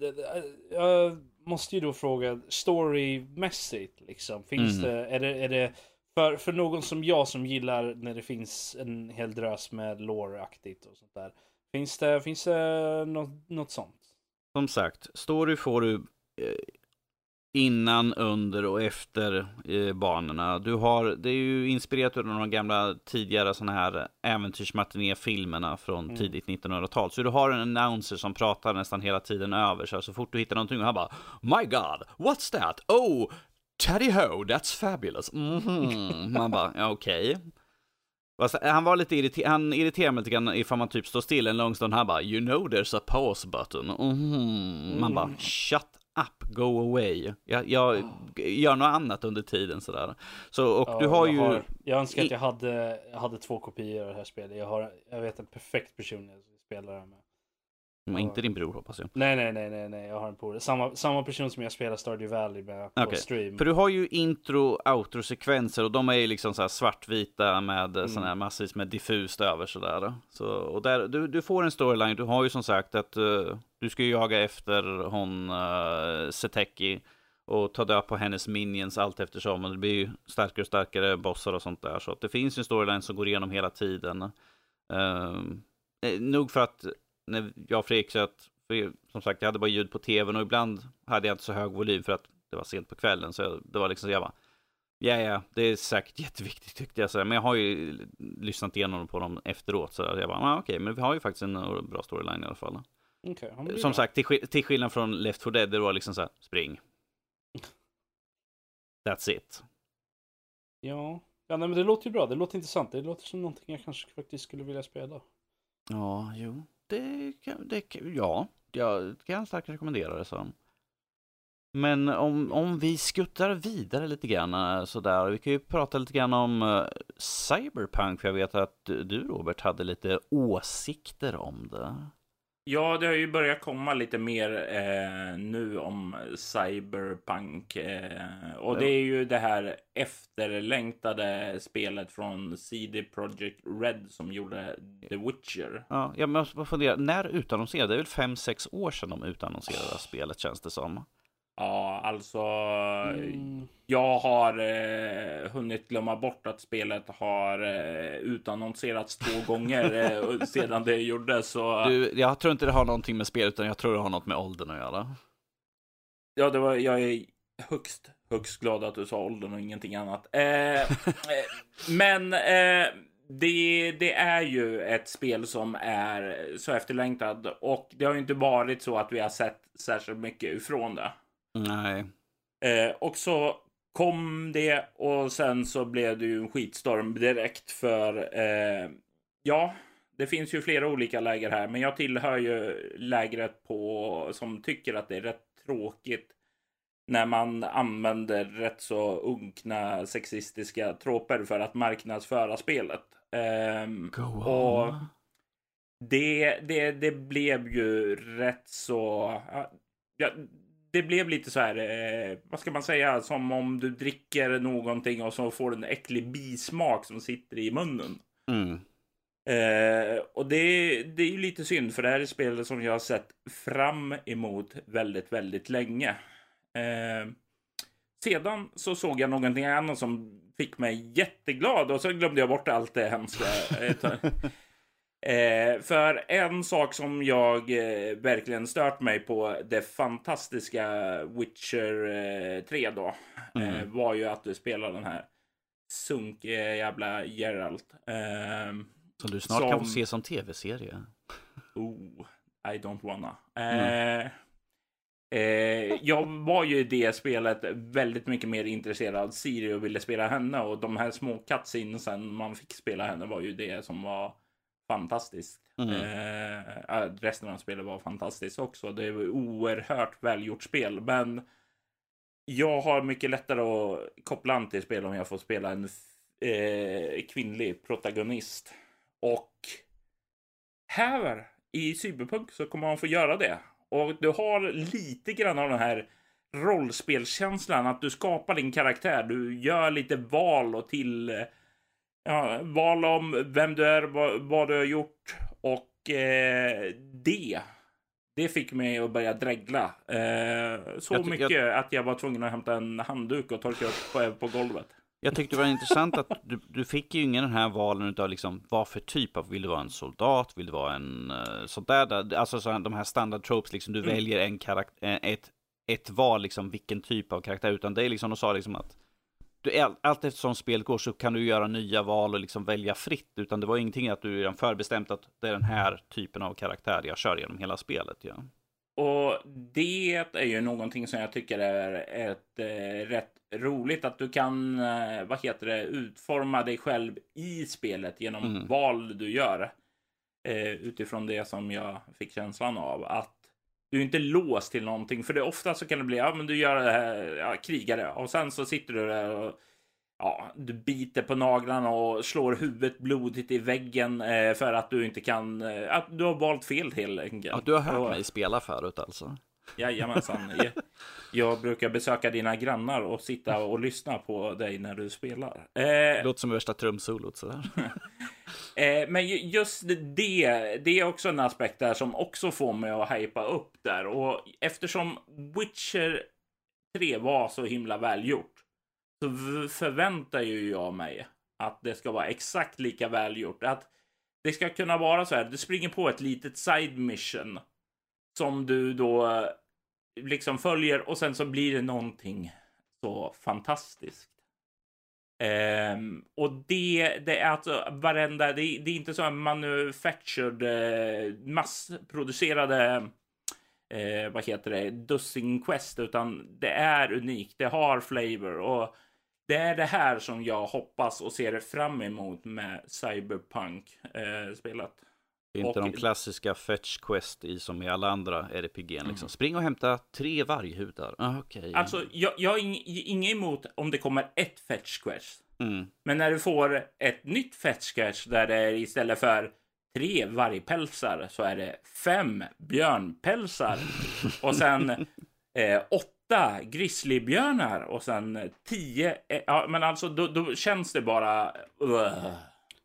jag måste ju då fråga, storymässigt liksom, finns mm. det, är det, är det för, för någon som jag som gillar när det finns en hel drös med lore-aktigt och sånt där. Finns det, finns det något, något sånt? som sagt, story får du... Innan, under och efter eh, banorna. Du har, det är ju inspirerat av de gamla tidigare sådana här äventyrsmatiné-filmerna från mm. tidigt 1900-tal. Så du har en announcer som pratar nästan hela tiden över. Så, så fort du hittar någonting och han bara My God, what's that? Oh, Teddy Ho, that's fabulous. Mm -hmm. Man bara, ja, okej. Okay. Han var lite irriterad, han irriterar mig lite grann ifall man typ står still en lång stund. Han bara, you know there's a pause button. Mm -hmm. Man bara, shut up, go away. Jag, jag oh. gör något annat under tiden sådär. Så, och ja, du har jag ju... Har, jag önskar att jag hade, jag hade två kopior av det här spelet. Jag, har, jag vet en perfekt person jag spelar med. Men inte din bror hoppas jag. Nej, nej, nej, nej, nej. jag har en polare. Samma, samma person som jag spelar Stardew Valley med på okay. stream. För du har ju intro, outro sekvenser och de är ju liksom så här svartvita med mm. sådana här massvis med diffust över sådär. Så, och där, du, du får en storyline, du har ju som sagt att uh, du ska jaga efter hon uh, Seteki och ta död på hennes minions allt eftersom. Och det blir ju starkare och starkare bossar och sånt där. Så att det finns en storyline som går igenom hela tiden. Uh, nog för att när jag och Fredrik satt, för som sagt jag hade bara ljud på tvn och ibland hade jag inte så hög volym för att det var sent på kvällen. Så det var liksom så jag bara, ja ja, det är säkert jätteviktigt tyckte jag. Så, men jag har ju lyssnat igenom på dem efteråt. Så jag bara, ah, okej, okay, men vi har ju faktiskt en bra storyline i alla fall. Okay, som sagt, till, till skillnad från Left 4 Dead, det var liksom så här, spring. That's it. Ja, ja nej, men det låter ju bra. Det låter intressant. Det låter som någonting jag kanske faktiskt skulle vilja spela. Ja, jo det, det, ja, jag kan starkt rekommendera det. Så. Men om, om vi skuttar vidare lite grann eh, sådär. Vi kan ju prata lite grann om eh, Cyberpunk. För jag vet att du Robert hade lite åsikter om det. Ja, det har ju börjat komma lite mer eh, nu om Cyberpunk. Eh, och det är ju det här efterlängtade spelet från CD Projekt Red som gjorde The Witcher. Ja, jag måste fundera. När utannonserade? Det är väl 5-6 år sedan de utannonserade oh. spelet känns det som. Ja, alltså. Mm. Jag har eh, hunnit glömma bort att spelet har eh, utannonserats två gånger eh, sedan det gjordes. Så... Du, jag tror inte det har någonting med spelet, utan jag tror det har något med åldern att göra. Ja, det var, jag är högst, högst glad att du sa åldern och ingenting annat. Eh, eh, men eh, det, det, är ju ett spel som är så efterlängtad och det har ju inte varit så att vi har sett särskilt mycket ifrån det. Nej. Eh, och så kom det och sen så blev det ju en skitstorm direkt för eh, ja, det finns ju flera olika läger här, men jag tillhör ju lägret på som tycker att det är rätt tråkigt när man använder rätt så unkna sexistiska troper för att marknadsföra spelet. Um, och det, det, det blev ju rätt så... Ja, det blev lite så här, eh, vad ska man säga, som om du dricker någonting och så får du en äcklig bismak som sitter i munnen. Mm. Eh, och det, det är ju lite synd, för det här är spelet som jag har sett fram emot väldigt, väldigt länge. Eh, sedan så såg jag någonting annat som fick mig jätteglad och så glömde jag bort allt det hemska. Eh, för en sak som jag eh, verkligen stört mig på det fantastiska Witcher eh, 3 då eh, mm. var ju att du spelar den här sunkiga jävla Geralt. Ehm, som du snart som... kan få se som tv-serie. Oh, I don't wanna. Mm. Eh, jag var ju i det spelet väldigt mycket mer intresserad av Siri och ville spela henne och de här små cutscenesen man fick spela henne var ju det som var fantastiskt. Mm. Eh, resten av spelet var fantastiskt också. Det var oerhört välgjort spel, men jag har mycket lättare att koppla an till spel om jag får spela en eh, kvinnlig protagonist. Och här i Cyberpunk så kommer man få göra det. Och du har lite grann av den här rollspelskänslan att du skapar din karaktär. Du gör lite val och till ja, val om vem du är, vad, vad du har gjort och eh, det. Det fick mig att börja dregla. Eh, så jag mycket jag... att jag var tvungen att hämta en handduk och torka upp på, på golvet. Jag tyckte det var intressant att du, du fick ju ingen den här valen av liksom vad för typ av, vill du vara en soldat, vill du vara en uh, sånt där, alltså så, de här standard tropes, liksom du mm. väljer en karaktär, ett ett val, liksom vilken typ av karaktär, utan det är liksom, de sa liksom att du, allt eftersom spelet går så kan du göra nya val och liksom välja fritt, utan det var ingenting att du redan förbestämt att det är den här typen av karaktär jag kör genom hela spelet. Ja. Och det är ju någonting som jag tycker är ett eh, rätt roligt att du kan, eh, vad heter det, utforma dig själv i spelet genom mm. val du gör. Eh, utifrån det som jag fick känslan av att du är inte låst till någonting. För det ofta så kan det bli, ja men du gör det här, ja, krigare och sen så sitter du där och ja, du biter på naglarna och slår huvudet blodigt i väggen eh, för att du inte kan, eh, att du har valt fel helt enkelt. Ja, du har hört och, mig spela förut alltså. Jajamensan. jag, jag brukar besöka dina grannar och sitta och lyssna på dig när du spelar. Eh, låter som värsta trumsolot sådär. eh, men just det, det är också en aspekt där som också får mig att hypa upp där. Och eftersom Witcher 3 var så himla välgjort så förväntar ju jag mig att det ska vara exakt lika välgjort. Att det ska kunna vara så här, du springer på ett litet side mission som du då eh, liksom följer och sen så blir det någonting så fantastiskt. Um, och det, det är alltså varenda, det, det är inte så manufactured, eh, massproducerade, eh, vad heter det, dussin quest, utan det är unikt, det har flavor och det är det här som jag hoppas och ser fram emot med Cyberpunk-spelet. Eh, inte och... de klassiska fetch quest i som i alla andra RPG. Liksom. Mm. Spring och hämta tre varghudar. Ah, okay. Alltså, jag, jag har inget emot om det kommer ett fetch quest. Mm. Men när du får ett nytt fetch quest där det är istället för tre vargpälsar så är det fem björnpälsar. och sen eh, åtta grizzlybjörnar och sen tio. Eh, ja, men alltså då, då känns det bara. Uh.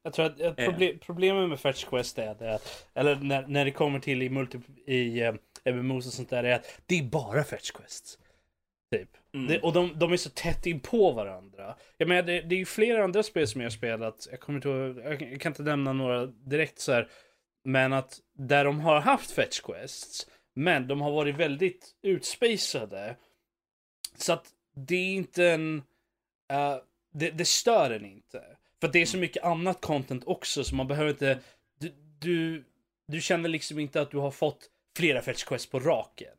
Jag tror att, att problem, problemet med Fetch Quest är att, eller när, när det kommer till i multi, i uh, MMOs och sånt där, är att det är bara Fetch Quests. Typ. Mm. Det, och de, de är så tätt in på varandra. Jag menar, det, det är ju flera andra spel som jag har spelat, jag kommer inte ihåg, jag kan inte nämna några direkt så här, men att där de har haft Fetch Quests, men de har varit väldigt utspacade. Så att det är inte en, uh, det, det stör en inte. För det är så mycket annat content också så man behöver inte... Du, du, du känner liksom inte att du har fått flera fetch quests på raken.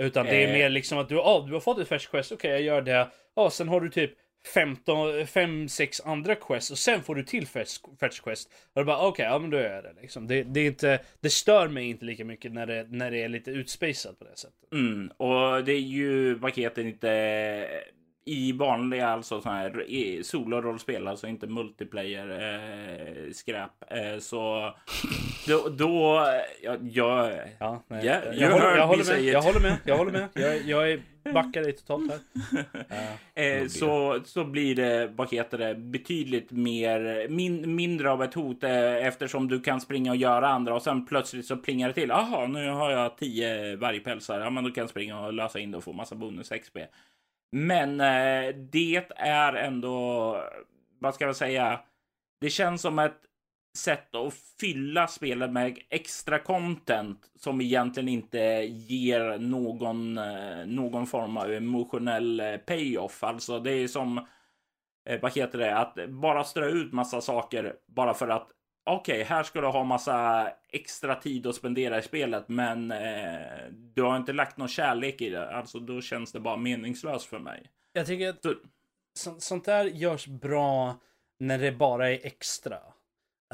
Utan det är eh. mer liksom att du, ah, du har fått ett fetch quest, okej okay, jag gör det. Ah, sen har du typ 15, 5, 6 andra quests och sen får du till fetch, fetch quest. Och du bara okej, okay, ja men då gör jag det liksom. Det, det, är inte, det stör mig inte lika mycket när det, när det är lite utspacat på det sättet. Mm, och det är ju paketen inte i vanliga alltså sådana här solorollspel, alltså inte multiplayer eh, skräp. Eh, så då, då ja, jag, ja, nej, yeah, jag, jag, håller, jag, håller med, jag håller med, jag håller med. Jag, jag är backar dig totalt här. eh, så, så blir det, vad heter det, betydligt mer, min, mindre av ett hot eh, eftersom du kan springa och göra andra och sen plötsligt så plingar det till. Jaha, nu har jag tio vargpälsar. Ja, men då kan springa och lösa in det och få massa bonus XP. Men eh, det är ändå, vad ska jag säga, det känns som ett sätt att fylla spelet med extra content som egentligen inte ger någon, eh, någon form av emotionell eh, payoff. Alltså det är som, eh, vad heter det, att bara strö ut massa saker bara för att okej, okay, här ska du ha massa extra tid att spendera i spelet, men eh, du har inte lagt någon kärlek i det. Alltså, då känns det bara meningslöst för mig. Jag tycker att så... sånt där görs bra när det bara är extra.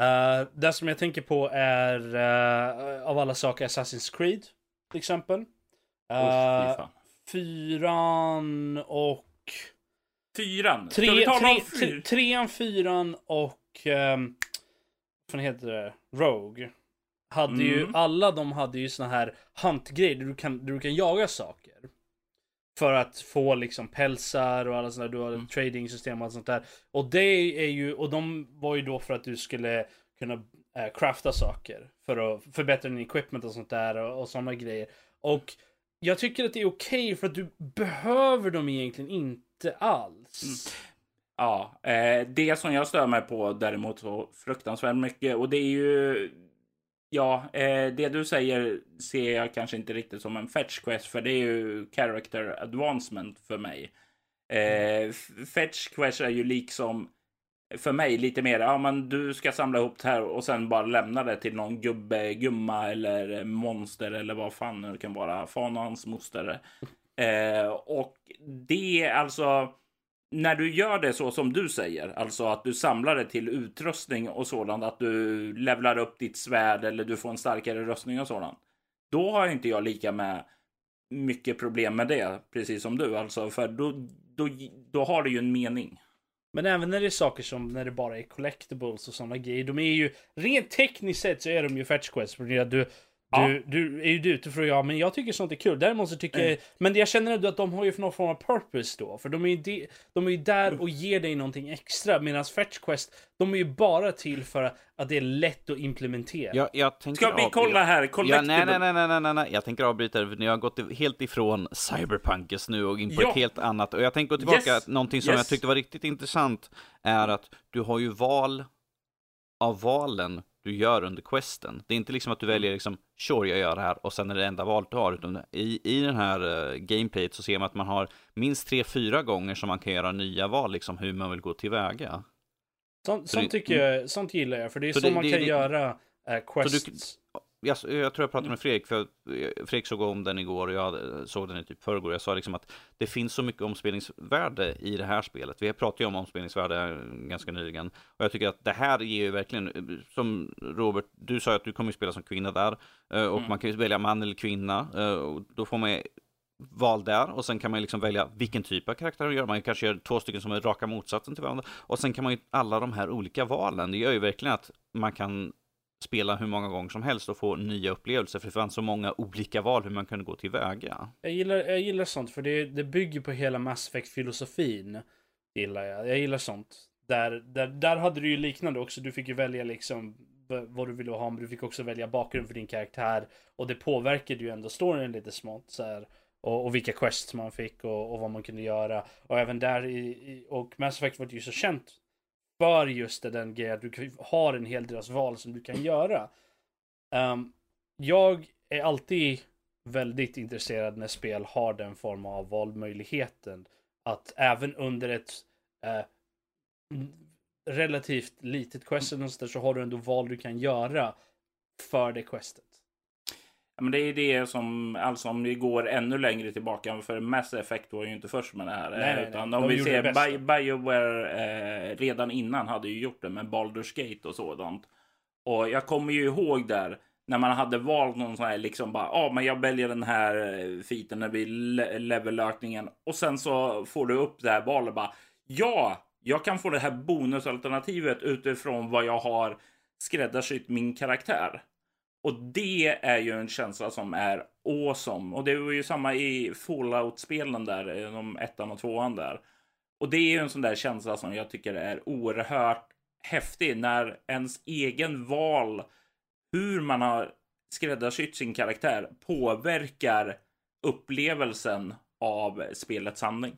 Uh, det som jag tänker på är uh, av alla saker Assassin's Creed till exempel. Uh, oh, fyran och... Fyran? Tre, tre, tre, trean, fyran och... Um, vad heter det? Rogue. Hade mm. ju, alla de hade ju såna här huntgrejer där du kan, där du kan jaga saker. För att få liksom pälsar och alla sådana, du har mm. trading system och allt sånt där. Och det är ju, och de var ju då för att du skulle kunna äh, crafta saker. För att förbättra din equipment och sånt där och, och sådana grejer. Och jag tycker att det är okej okay för att du behöver dem egentligen inte alls. Mm. Ja, eh, det som jag stör mig på däremot så fruktansvärt mycket och det är ju Ja, eh, det du säger ser jag kanske inte riktigt som en fetch quest, för det är ju character advancement för mig. Eh, fetch quest är ju liksom för mig lite mer, ja men du ska samla ihop det här och sen bara lämna det till någon gubbe, gumma eller monster eller vad fan det kan vara, fan och hans moster. Eh, och det är alltså när du gör det så som du säger, alltså att du samlar det till utrustning och sådant, att du levlar upp ditt svärd eller du får en starkare röstning och sådant. Då har inte jag lika med mycket problem med det, precis som du alltså, för då, då, då har det ju en mening. Men även när det är saker som när det bara är collectibles och sådana grejer. De är ju rent tekniskt sett så är de ju fetch quests. För att du, du, du är ju ute för att ja, men jag tycker sånt är kul. Däremot så tycker mm. jag, men jag känner ändå att de har ju någon form av purpose då. För de är ju, de, de är ju där och ger dig någonting extra. Medan Fetch Quest, de är ju bara till för att det är lätt att implementera. Jag, jag Ska vi kolla här? Ja, nej, nej, nej, nej, nej, nej, jag tänker avbryta det. Ni har gått helt ifrån cyberpunkes nu och in på ja. ett helt annat. Och jag tänker gå tillbaka, yes. någonting som yes. jag tyckte var riktigt intressant är att du har ju val av valen du gör under questen. Det är inte liksom att du väljer liksom, sure jag gör det här och sen är det enda valet du har. Utan i, i den här uh, gameplayet så ser man att man har minst tre, fyra gånger som man kan göra nya val, liksom hur man vill gå tillväga. Sånt, sånt, tycker jag, mm. sånt gillar jag, för det är så, så det, man det, kan göra uh, quests jag, jag, tror jag pratade med Fredrik, för Fredrik såg om den igår och jag såg den i typ förrgår. Jag sa liksom att det finns så mycket omspelningsvärde i det här spelet. Vi pratade ju om omspelningsvärde ganska nyligen. Och jag tycker att det här ger ju verkligen, som Robert, du sa att du kommer spela som kvinna där. Eh, och mm. man kan ju välja man eller kvinna. Eh, och då får man val där och sen kan man liksom välja vilken typ av karaktär man gör. Man kanske gör två stycken som är raka motsatsen till varandra. Och sen kan man ju alla de här olika valen. Det gör ju verkligen att man kan spela hur många gånger som helst och få nya upplevelser. För det fanns så många olika val hur man kunde gå tillväga. Jag gillar, jag gillar sånt, för det, det bygger på hela Mass Effect-filosofin. Gillar jag. Jag gillar sånt. Där, där, där hade du ju liknande också. Du fick ju välja liksom vad du ville ha, men du fick också välja bakgrund för din karaktär. Och det påverkade ju ändå storyn lite smått. Så här. Och, och vilka quests man fick och, och, vad man kunde göra. Och även där i, i och Mass Effect var ju så känt för just den grejen att du har en hel deras val som du kan göra. Um, jag är alltid väldigt intresserad när spel har den form av valmöjligheten. Att även under ett eh, relativt litet quest så har du ändå val du kan göra för det questet men det är det som, alltså om vi går ännu längre tillbaka, för Mass Effect var ju inte först med det här. Nej, utan nej, om vi ser Bioware eh, redan innan hade ju gjort det med Baldur's Gate och sådant. Och jag kommer ju ihåg där när man hade valt någon sån här liksom bara, ja, ah, men jag väljer den här eh, fiten när vi levelökningen och sen så får du upp det här valet bara, ja, jag kan få det här bonusalternativet utifrån vad jag har skräddarsytt min karaktär. Och det är ju en känsla som är awesome. Och det var ju samma i Fallout-spelen där, eh, de ettan och tvåan där. Och det är ju en sån där känsla som jag tycker är oerhört häftig när ens egen val, hur man har skräddarsytt sin karaktär, påverkar upplevelsen av spelets handling.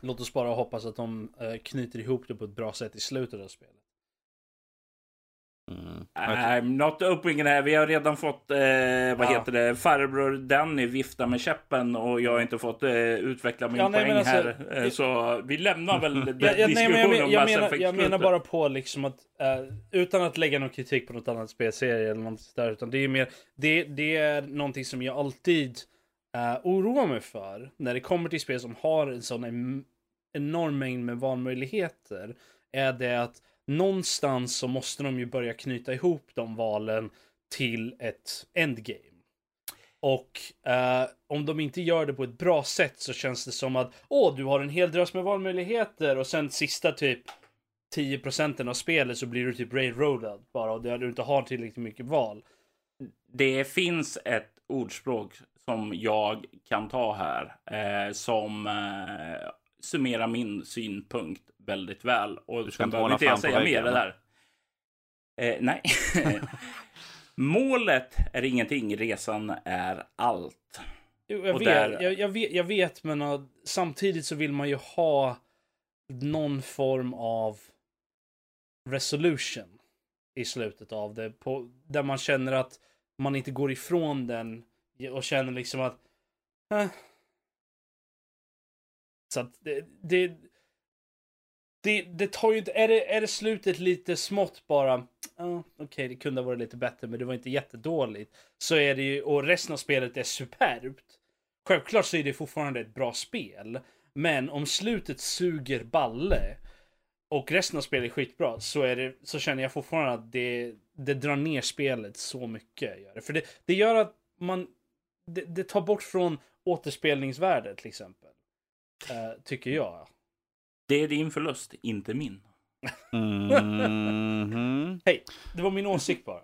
Låt oss bara hoppas att de eh, knyter ihop det på ett bra sätt i slutet av spelet. Mm. I'm not opening här. Vi har redan fått, eh, vad ja. heter det, farbror Danny vifta med käppen och jag har inte fått eh, utveckla min ja, nej, poäng alltså, här. Eh, så vi lämnar väl den ja, diskussionen nej, men jag, jag, menar, jag menar bara på liksom att, uh, utan att lägga någon kritik på något annat spelserie eller något där, utan det är mer, det, det är någonting som jag alltid uh, oroar mig för när det kommer till spel som har en sån enorm mängd med valmöjligheter. Är det att någonstans så måste de ju börja knyta ihop de valen till ett endgame. Och eh, om de inte gör det på ett bra sätt så känns det som att åh, du har en hel drös med valmöjligheter och sen sista typ 10 procenten av spelet så blir du typ railroadad bara och du inte har tillräckligt mycket val. Det finns ett ordspråk som jag kan ta här eh, som eh, summerar min synpunkt väldigt väl. Och du ska inte behöver inte jag säga mer det där. Eh, nej. Målet är ingenting, resan är allt. Jag, vet, där... jag, jag, vet, jag vet, men uh, samtidigt så vill man ju ha någon form av resolution. i slutet av det. På, där man känner att man inte går ifrån den och känner liksom att... Eh. Så att det, det, det, det tar ju inte... Är det, är det slutet lite smått bara? Oh, Okej, okay, det kunde ha varit lite bättre, men det var inte jättedåligt. Så är det ju, och resten av spelet är superbt. Självklart så är det fortfarande ett bra spel. Men om slutet suger balle och resten av spelet är skitbra så, är det, så känner jag fortfarande att det, det drar ner spelet så mycket. Gör det. För det, det gör att man... Det, det tar bort från återspelningsvärdet till exempel. Uh, tycker jag. Det är din förlust, inte min. Mm -hmm. Hej, det var min åsikt bara.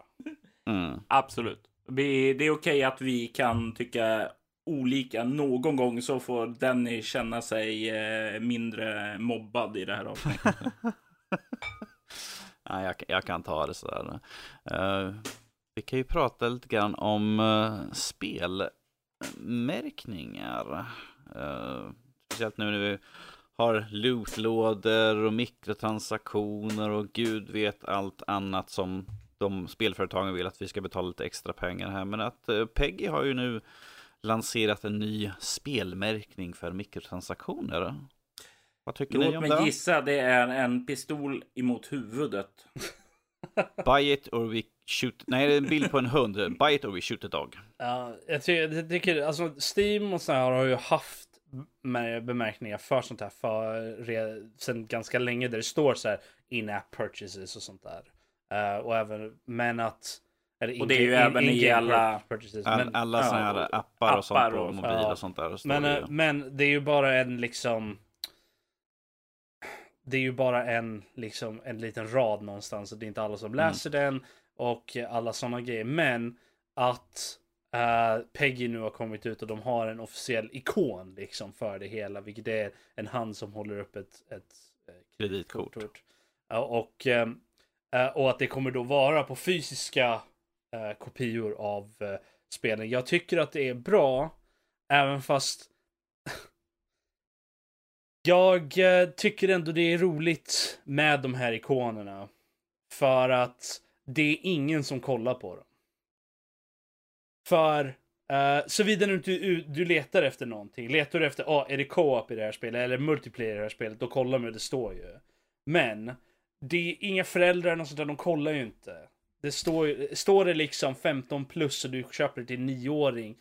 Mm. Absolut. Det är okej okay att vi kan tycka olika. Någon gång så får Denny känna sig eh, mindre mobbad i det här avsnittet. Nej, jag, jag, kan ta det sådär. Uh, vi kan ju prata lite grann om uh, spelmärkningar. Uh, speciellt nu när vi har lootlådor och mikrotransaktioner och gud vet allt annat som de spelföretagen vill att vi ska betala lite extra pengar här. Men att Peggy har ju nu lanserat en ny spelmärkning för mikrotransaktioner. Vad tycker Låt ni om det? Låt mig gissa, det är en pistol emot huvudet. Buy it or we shoot... Nej, det är en bild på en hund. Buy it or we shoot a dog. Ja, jag tycker, jag tycker alltså Steam och så här har ju haft bemärkningar för sånt här för sen ganska länge där det står så här in-app purchases och sånt där. Uh, och även, men att eller och det är ju även i alla... Men, alla sådana här appar, appar och sånt på mobil ja. och sånt där. Men, det men det är ju bara en liksom... Det är ju bara en, liksom, en liten rad någonstans. Och det är inte alla som mm. läser mm. den. Och alla sådana grejer. Men att uh, Peggy nu har kommit ut och de har en officiell ikon liksom för det hela. Vilket är en hand som håller upp ett, ett, ett kreditkort. Uh, och, uh, och att det kommer då vara på fysiska eh, kopior av eh, spelen. Jag tycker att det är bra, även fast jag eh, tycker ändå det är roligt med de här ikonerna. För att det är ingen som kollar på dem. För uh, såvida du, du, du letar efter någonting, letar du efter, ah, är det co-op i det här spelet eller multiplayer i det här spelet, då kollar man det står ju. Men det är inga föräldrar och sånt där, de kollar ju inte. Det står, står det liksom 15 plus och du köper det till 9-åring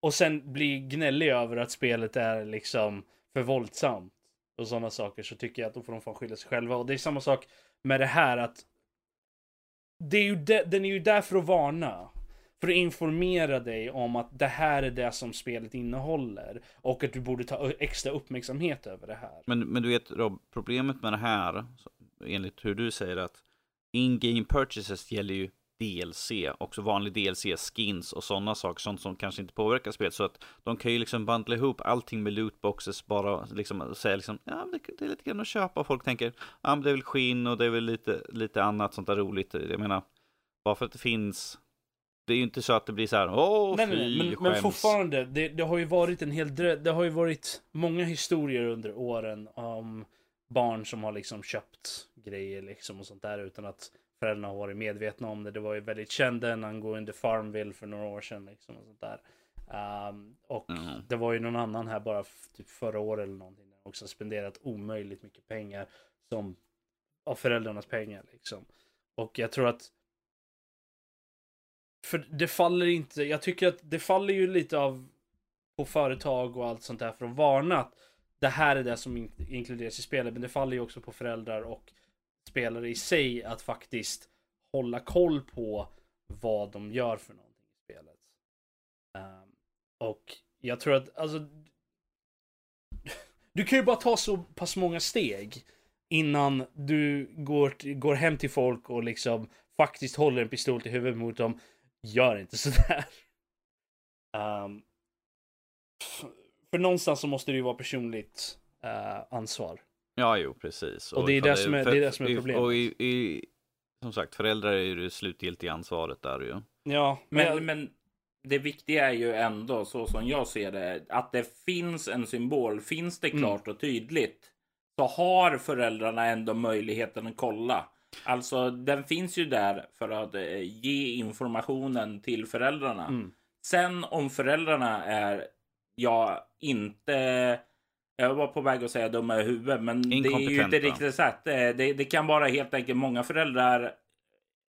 och sen blir gnällig över att spelet är liksom för våldsamt och sådana saker så tycker jag att då får de fan skylla sig själva. Och det är samma sak med det här att det är ju de, den är ju där för att varna. För att informera dig om att det här är det som spelet innehåller. Och att du borde ta extra uppmärksamhet över det här. Men, men du vet Rob, problemet med det här, enligt hur du säger att in-game purchases gäller ju DLC, också vanlig DLC, skins och sådana saker, sånt som kanske inte påverkar spelet. Så att de kan ju liksom bundla ihop allting med lootboxes, bara liksom säga liksom, ja det, det är lite grann att köpa. Folk tänker, ja men det är väl skinn och det är väl lite, lite annat sånt där roligt. Jag menar, bara för att det finns det är ju inte så att det blir så här, åh nej, fy, nej, men, men fortfarande, det, det, har ju varit en hel det har ju varit många historier under åren om barn som har liksom köpt grejer liksom och sånt där utan att föräldrarna har varit medvetna om det. Det var ju väldigt känd angående Farmville för några år sedan liksom och sånt där. Um, och mm. det var ju någon annan här bara typ förra året eller någonting. Också spenderat omöjligt mycket pengar som av föräldrarnas pengar liksom. Och jag tror att för det faller inte, jag tycker att det faller ju lite av på företag och allt sånt där för att varna att det här är det som inkluderas i spelet. Men det faller ju också på föräldrar och spelare i sig att faktiskt hålla koll på vad de gör för någonting i spelet. Um, och jag tror att, alltså. Du kan ju bara ta så pass många steg innan du går, går hem till folk och liksom faktiskt håller en pistol till huvudet mot dem. Gör inte sådär. Um, för någonstans så måste det ju vara personligt uh, ansvar. Ja, jo, precis. Och, och det, är det, som är, för, det är det som är problemet. Och i, i, som sagt, föräldrar är ju det slutgiltiga ansvaret där ju. Ja, men, men, men det viktiga är ju ändå, så som jag ser det, att det finns en symbol. Finns det mm. klart mm. och tydligt så har föräldrarna ändå möjligheten att kolla. Alltså, den finns ju där för att eh, ge informationen till föräldrarna. Mm. Sen om föräldrarna är, ja, inte jag var på väg att säga dumma i huvudet, men det är ju inte riktigt så. Det, det kan vara helt enkelt många föräldrar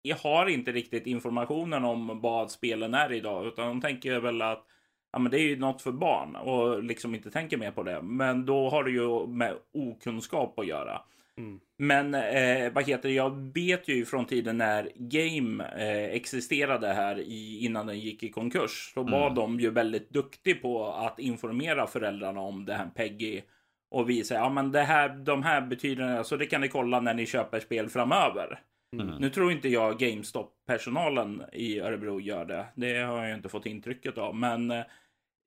jag har inte riktigt informationen om vad spelen är idag, utan de tänker väl att ja, men det är ju något för barn och liksom inte tänker mer på det. Men då har det ju med okunskap att göra. Mm. Men eh, vad heter det? Jag vet ju från tiden när Game eh, existerade här i, innan den gick i konkurs. Så var mm. de ju väldigt duktiga på att informera föräldrarna om det här Peggy och visa ja, men det här, de här betyder så det kan ni kolla när ni köper spel framöver. Mm. Nu tror inte jag GameStop-personalen i Örebro gör det. Det har jag inte fått intrycket av. Men eh,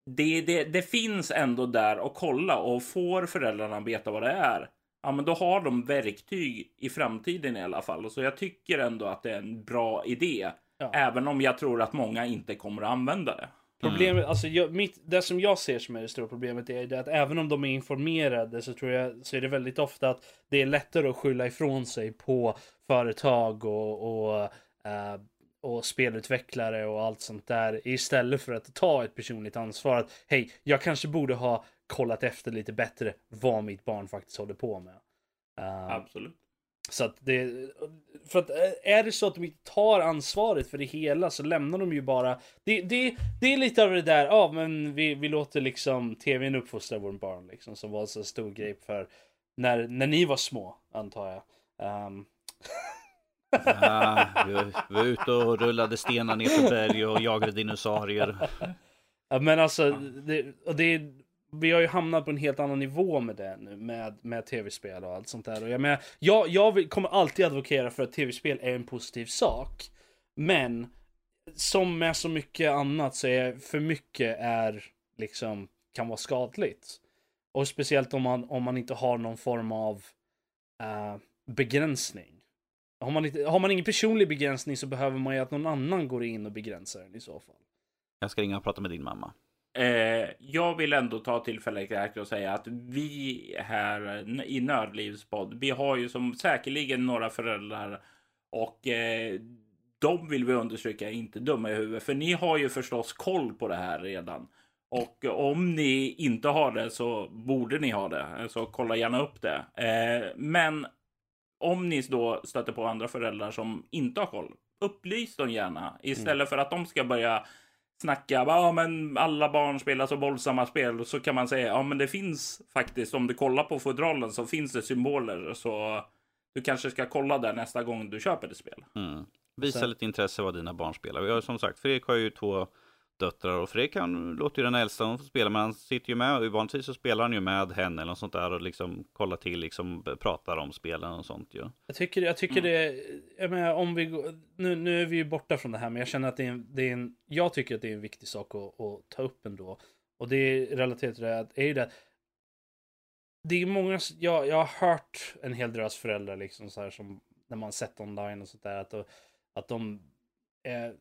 det, det, det finns ändå där att kolla och får föräldrarna veta vad det är. Ja, men då har de verktyg i framtiden i alla fall. Så jag tycker ändå att det är en bra idé. Ja. Även om jag tror att många inte kommer att använda det. Problemet, alltså jag, mitt, det som jag ser som är det stora problemet är det att även om de är informerade så tror jag så är det väldigt ofta att det är lättare att skylla ifrån sig på företag och, och, uh, och spelutvecklare och allt sånt där istället för att ta ett personligt ansvar. Att hej, jag kanske borde ha kollat efter lite bättre vad mitt barn faktiskt håller på med. Uh, Absolut. Så att det, för att eh, är det så att de inte tar ansvaret för det hela så lämnar de ju bara. Det, det, det är lite av det där, ja men vi, vi låter liksom tvn uppfostra våra barn liksom. Som var en så stor grej för när, när ni var små, antar jag. Um... ja, vi, var ute och rullade stenar ner för berg och jagade dinosaurier. Ja, men alltså, det, och det, vi har ju hamnat på en helt annan nivå med det nu, med, med tv-spel och allt sånt där. Och jag, menar, jag, jag kommer alltid advokera för att tv-spel är en positiv sak. Men, som med så mycket annat så är för mycket är liksom, kan vara skadligt. Och speciellt om man, om man inte har någon form av uh, begränsning. Har man, inte, har man ingen personlig begränsning så behöver man ju att någon annan går in och begränsar den i så fall. Jag ska ringa och prata med din mamma. Eh, jag vill ändå ta tillfället i akt och säga att vi här i Nördlivspodd, vi har ju som säkerligen några föräldrar och eh, de vill vi understryka inte dumma i huvudet, för ni har ju förstås koll på det här redan. Och om ni inte har det så borde ni ha det, så kolla gärna upp det. Eh, men om ni då stöter på andra föräldrar som inte har koll, upplys dem gärna istället mm. för att de ska börja snacka, ja men alla barn spelar så våldsamma spel. Så kan man säga, ja men det finns faktiskt, om du kollar på fodralen så finns det symboler. Så du kanske ska kolla där nästa gång du köper ett spel. Mm. Visa så. lite intresse vad dina barn spelar. Vi har som sagt, Fredrik har ju två döttrar och Fredrik han låter ju den äldsta hon spela men han sitter ju med och vanligtvis så spelar han ju med henne eller något sånt där och liksom kollar till liksom pratar om spelen och sånt ju. Jag tycker, jag tycker mm. det, jag menar om vi nu, nu är vi ju borta från det här men jag känner att det är en, det är en jag tycker att det är en viktig sak att, att ta upp ändå. Och det är relaterat till det här, är ju det det är många, jag, jag har hört en hel drös föräldrar liksom så här som när man sett online och sånt där att, att de är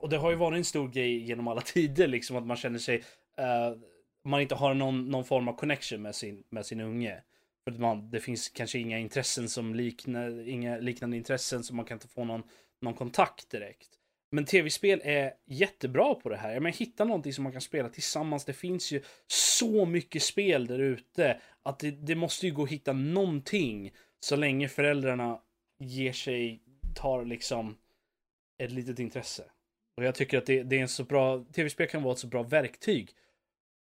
och det har ju varit en stor grej genom alla tider, liksom att man känner sig, uh, man inte har någon, någon form av connection med sin, med sin unge. För att man, det finns kanske inga intressen som liknar, inga liknande intressen som man kan inte få någon, någon kontakt direkt. Men tv-spel är jättebra på det här. Jag menar, hitta någonting som man kan spela tillsammans. Det finns ju så mycket spel där ute att det, det måste ju gå att hitta någonting så länge föräldrarna ger sig, tar liksom ett litet intresse. Och jag tycker att det, det är en så bra, tv-spel kan vara ett så bra verktyg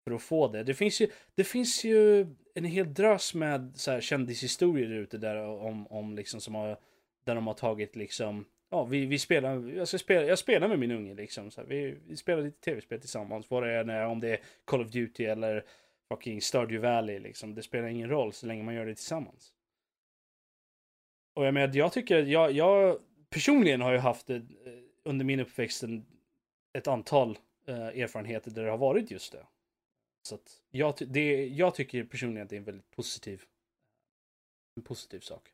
för att få det. Det finns ju, det finns ju en hel drös med så här kändishistorier ute där om, om liksom som har, där de har tagit liksom, ja vi, vi spelar, jag, ska spela, jag spelar med min unge liksom. Så här, vi, vi spelar lite tv-spel tillsammans, vad det än är, om det är Call of Duty eller fucking Stardew Valley liksom. Det spelar ingen roll så länge man gör det tillsammans. Och jag menar, jag tycker, jag, jag personligen har ju haft det under min uppväxt en, ett antal uh, erfarenheter där det har varit just det. Så att jag, det, jag tycker personligen att det är en väldigt positiv, en positiv sak.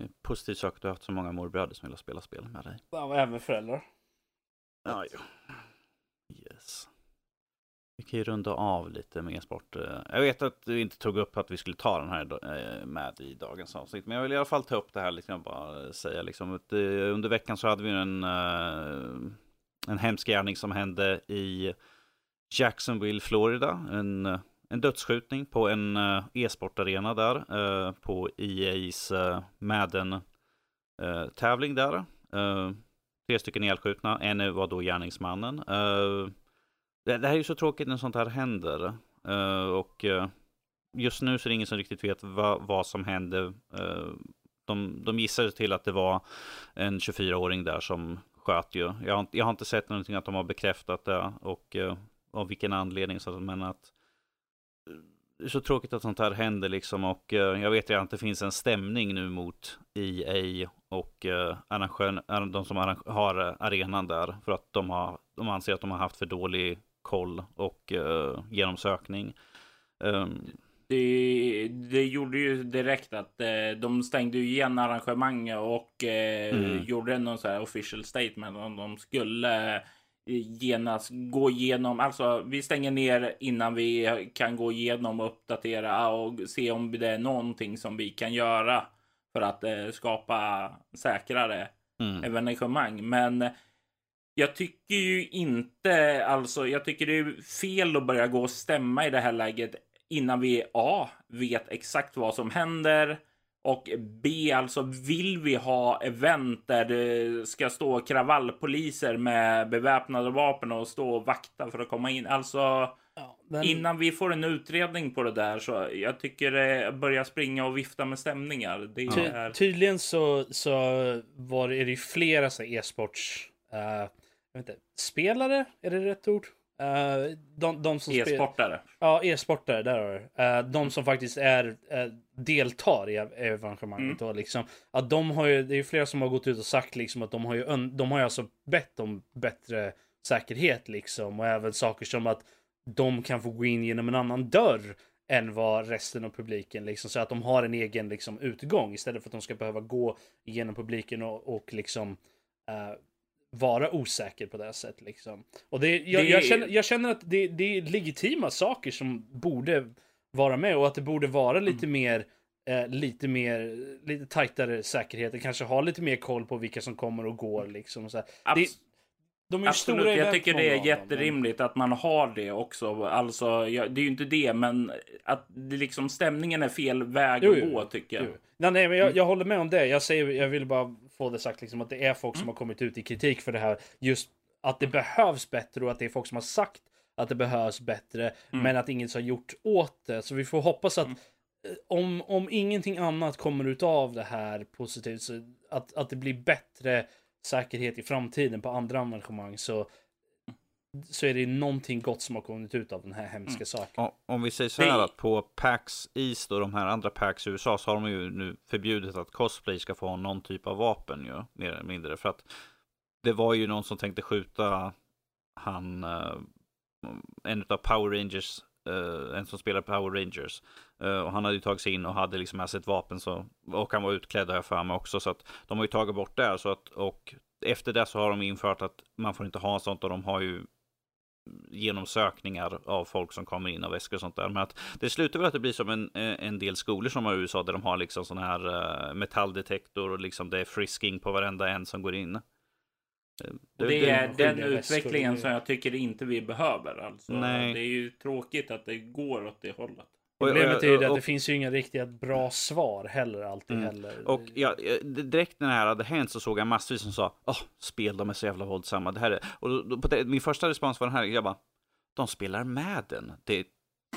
En positiv sak att du har haft så många morbröder som vill spela spel med dig. Ja, även föräldrar. Ja, jo. Yes vi kan ju runda av lite med e-sport. Eh, jag vet att du inte tog upp att vi skulle ta den här eh, med i dagens avsnitt. Men jag vill i alla fall ta upp det här, liksom, bara säga liksom. Att, eh, under veckan så hade vi en, en hemsk gärning som hände i Jacksonville, Florida. En, en dödsskjutning på en e-sportarena där. På EA's Madden-tävling där. Tre stycken ihjälskjutna. En var då gärningsmannen. Det, det här är ju så tråkigt när sånt här händer. Uh, och uh, just nu så är det ingen som riktigt vet vad, vad som hände. Uh, eh, de, de gissade till att det var en 24-åring där som sköt ju. Jag har, jag har inte sett någonting att de har bekräftat det och av vilken anledning. Så, men att det är så tråkigt att sånt här händer liksom och jag vet ju att det finns en stämning nu mot EA och arrangör, de som har arenan där för att de, har, de anser att de har haft för dålig koll och uh, genomsökning. Um, det, det, gjorde ju direkt att eh, de stängde igen arrangemanget och eh, mm. gjorde någon så här official statement om de skulle eh, genast gå igenom. Alltså, vi stänger ner innan vi kan gå igenom och uppdatera och se om det är någonting som vi kan göra för att eh, skapa säkrare mm. evenemang. Men jag tycker ju inte, alltså jag tycker det är fel att börja gå och stämma i det här läget innan vi A. vet exakt vad som händer och B. Alltså vill vi ha event där det ska stå kravallpoliser med beväpnade vapen och stå och vakta för att komma in. Alltså ja, men... innan vi får en utredning på det där så jag tycker det börjar springa och vifta med stämningar. Det är... Ty tydligen så, så var det, är det flera e-sports uh jag vet inte, spelare, är det rätt ord? Uh, de, de som e-sportare. Ja, e-sportare, där har du uh, De som faktiskt är, uh, deltar i evenemanget. Mm. liksom, att de har ju, det är flera som har gått ut och sagt liksom att de har ju, de har ju alltså bett om bättre säkerhet liksom. Och även saker som att de kan få gå in genom en annan dörr än vad resten av publiken liksom. Så att de har en egen liksom utgång istället för att de ska behöva gå igenom publiken och, och liksom uh, vara osäker på det sättet. Liksom. Och det, jag, det... Jag, känner, jag känner att det, det, är legitima saker som borde vara med och att det borde vara lite mm. mer eh, lite mer, lite tajtare säkerhet. Kanske ha lite mer koll på vilka som kommer och går liksom. Så det, de är Absolut, stora jag tycker det är jätterimligt men... att man har det också. Alltså, ja, det är ju inte det, men att det liksom stämningen är fel väg jo, att gå tycker jag. Jo. Nej, nej, men jag, mm. jag håller med om det. Jag, säger, jag vill bara få det sagt liksom att det är folk som har kommit ut i kritik för det här. Just att det behövs bättre och att det är folk som har sagt att det behövs bättre, mm. men att inget har gjort åt det. Så vi får hoppas att mm. Eh, om, om ingenting annat kommer ut av det här positivt, så att, att det blir bättre säkerhet i framtiden på andra arrangemang så så är det någonting gott som har kommit ut av den här hemska mm. saken. Om vi säger så här att på PAX East och de här andra PAX i USA så har de ju nu förbjudit att cosplay ska få ha någon typ av vapen ju, mer eller mindre. För att det var ju någon som tänkte skjuta han, uh, en av Power Rangers, uh, en som spelar Power Rangers. Uh, och han hade ju tagit sig in och hade liksom med sig ett vapen så, och han var utklädd här för mig också. Så att de har ju tagit bort det. Så att, och efter det så har de infört att man får inte ha sånt och de har ju genomsökningar av folk som kommer in av väskor och sånt där. Men att det slutar väl att det blir som en, en del skolor som har i USA där de har liksom sån här uh, metalldetektor och liksom det är frisking på varenda en som går in. Det, det är den utvecklingen som jag tycker inte vi behöver. Alltså, Nej. Det är ju tråkigt att det går åt det hållet. Problemet är ju att det finns ju inga riktigt bra svar heller alltid mm. heller. Och ja, direkt när det här hade hänt så såg jag massvis som sa Åh, spel de är så jävla våldsamma. Det här är... Och då, då, det, min första respons var den här, jag bara De spelar Madden. Det är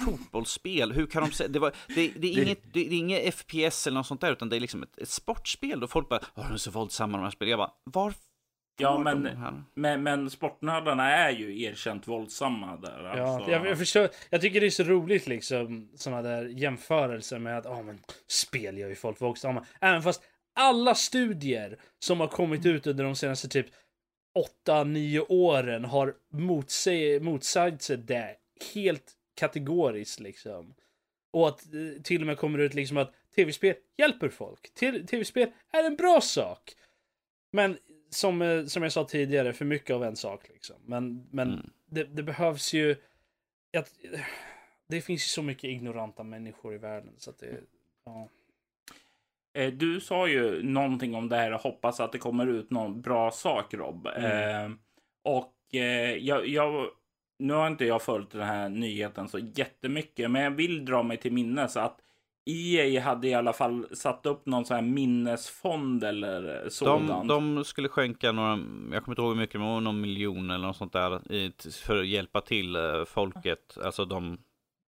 fotbollsspel. Hur kan de säga? Det, var, det, det, är inget, det, är inget FPS eller något sånt där, utan det är liksom ett, ett sportspel. Och folk bara, Åh, de är så våldsamma de här spelen. Jag bara, varför? Ja, men, men, men sportnördarna är ju erkänt våldsamma där. Alltså. Ja, jag, jag, förstår. Jag tycker det är så roligt liksom sådana där jämförelser med att, ja men spel gör ju folk våldsamma. Även fast alla studier som har kommit ut under de senaste typ 8-9 åren har motsagt sig det helt kategoriskt liksom. Och att eh, till och med kommer ut liksom att tv-spel hjälper folk. Tv-spel är en bra sak. Men som, eh, som jag sa tidigare, för mycket av en sak liksom. Men, men mm. det, det, behövs ju jag, det finns ju så mycket ignoranta människor i världen så att det, ja. Eh, du sa ju någonting om det här och hoppas att det kommer ut någon bra sak Rob. Mm. Eh, och eh, jag, jag, nu har inte jag följt den här nyheten så jättemycket, men jag vill dra mig till minnes att EA hade i alla fall satt upp någon sån här minnesfond eller sådant. De, de skulle skänka några, jag kommer inte ihåg hur mycket, men någon miljon eller något sånt där för att hjälpa till eh, folket, alltså de,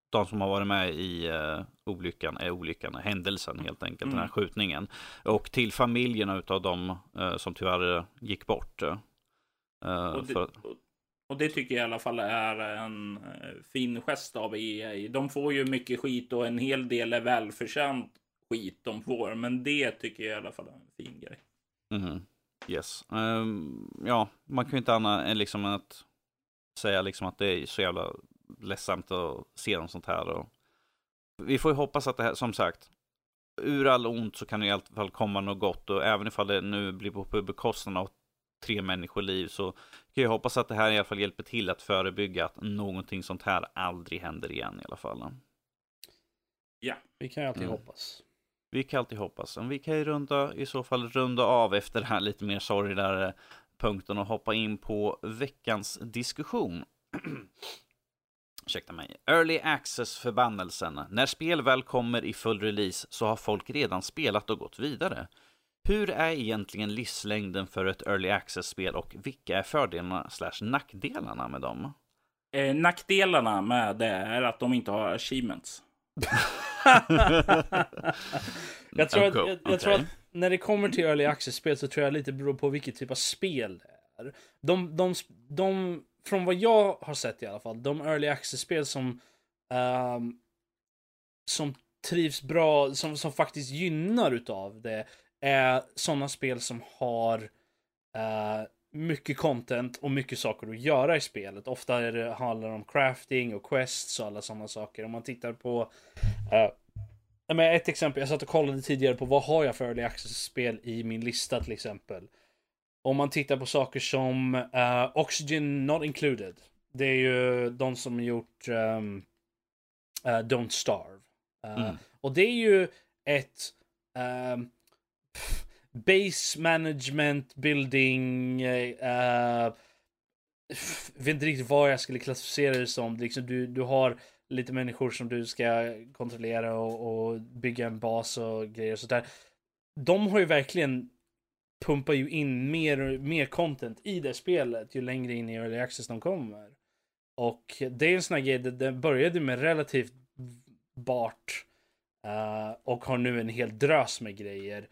de som har varit med i uh, olyckan, är olyckan, händelsen helt enkelt, mm. den här mm. skjutningen. Och till familjerna utav dem uh, som tyvärr gick bort. Uh, och, det, för... och, och det, tycker jag i alla fall är en eh, fin gest av EA. De får ju mycket skit och en hel del är välförtjänt skit de får. Men det tycker jag i alla fall är en fin grej. Mm. Yes. Um, ja, man kan ju inte annat än liksom att säga liksom att det är så jävla ledsamt att se något sånt här. Och vi får ju hoppas att det här, som sagt, ur all ont så kan det i alla fall komma något gott. Och även ifall det nu blir på bekostnad av tre människoliv så kan jag hoppas att det här i alla fall hjälper till att förebygga att någonting sånt här aldrig händer igen i alla fall. Ja, vi kan ju alltid mm. hoppas. Vi kan alltid hoppas. Men vi kan ju runda, i så fall runda av efter den här lite mer sorgligare punkten och hoppa in på veckans diskussion. ursäkta mig, Early Access-förbannelsen. När spel väl kommer i full release så har folk redan spelat och gått vidare. Hur är egentligen livslängden för ett Early Access-spel och vilka är fördelarna slash nackdelarna med dem? Eh, nackdelarna med det är att de inte har achievements. jag, tror att, jag, jag tror att när det kommer till Early Access-spel så tror jag lite beror på vilket typ av spel det är. De, de, de från vad jag har sett i alla fall, de early access-spel som um, som trivs bra, som, som faktiskt gynnar utav det, är sådana spel som har uh, mycket content och mycket saker att göra i spelet. Ofta är det, handlar det om crafting och quests och alla sådana saker. Om man tittar på uh, ett exempel, jag satt och kollade tidigare på vad har jag för early access-spel i min lista till exempel. Om man tittar på saker som uh, Oxygen Not Included. Det är ju de som gjort um, uh, Don't Starve. Uh, mm. Och det är ju ett um, base management building. Uh, vet inte riktigt vad jag skulle klassificera det som. Liksom du, du har lite människor som du ska kontrollera och, och bygga en bas och grejer och sådär. De har ju verkligen pumpar ju in mer mer content i det spelet ju längre in i early access de kommer. Och det är en sån här grej, det, det började med relativt bart uh, och har nu en hel drös med grejer.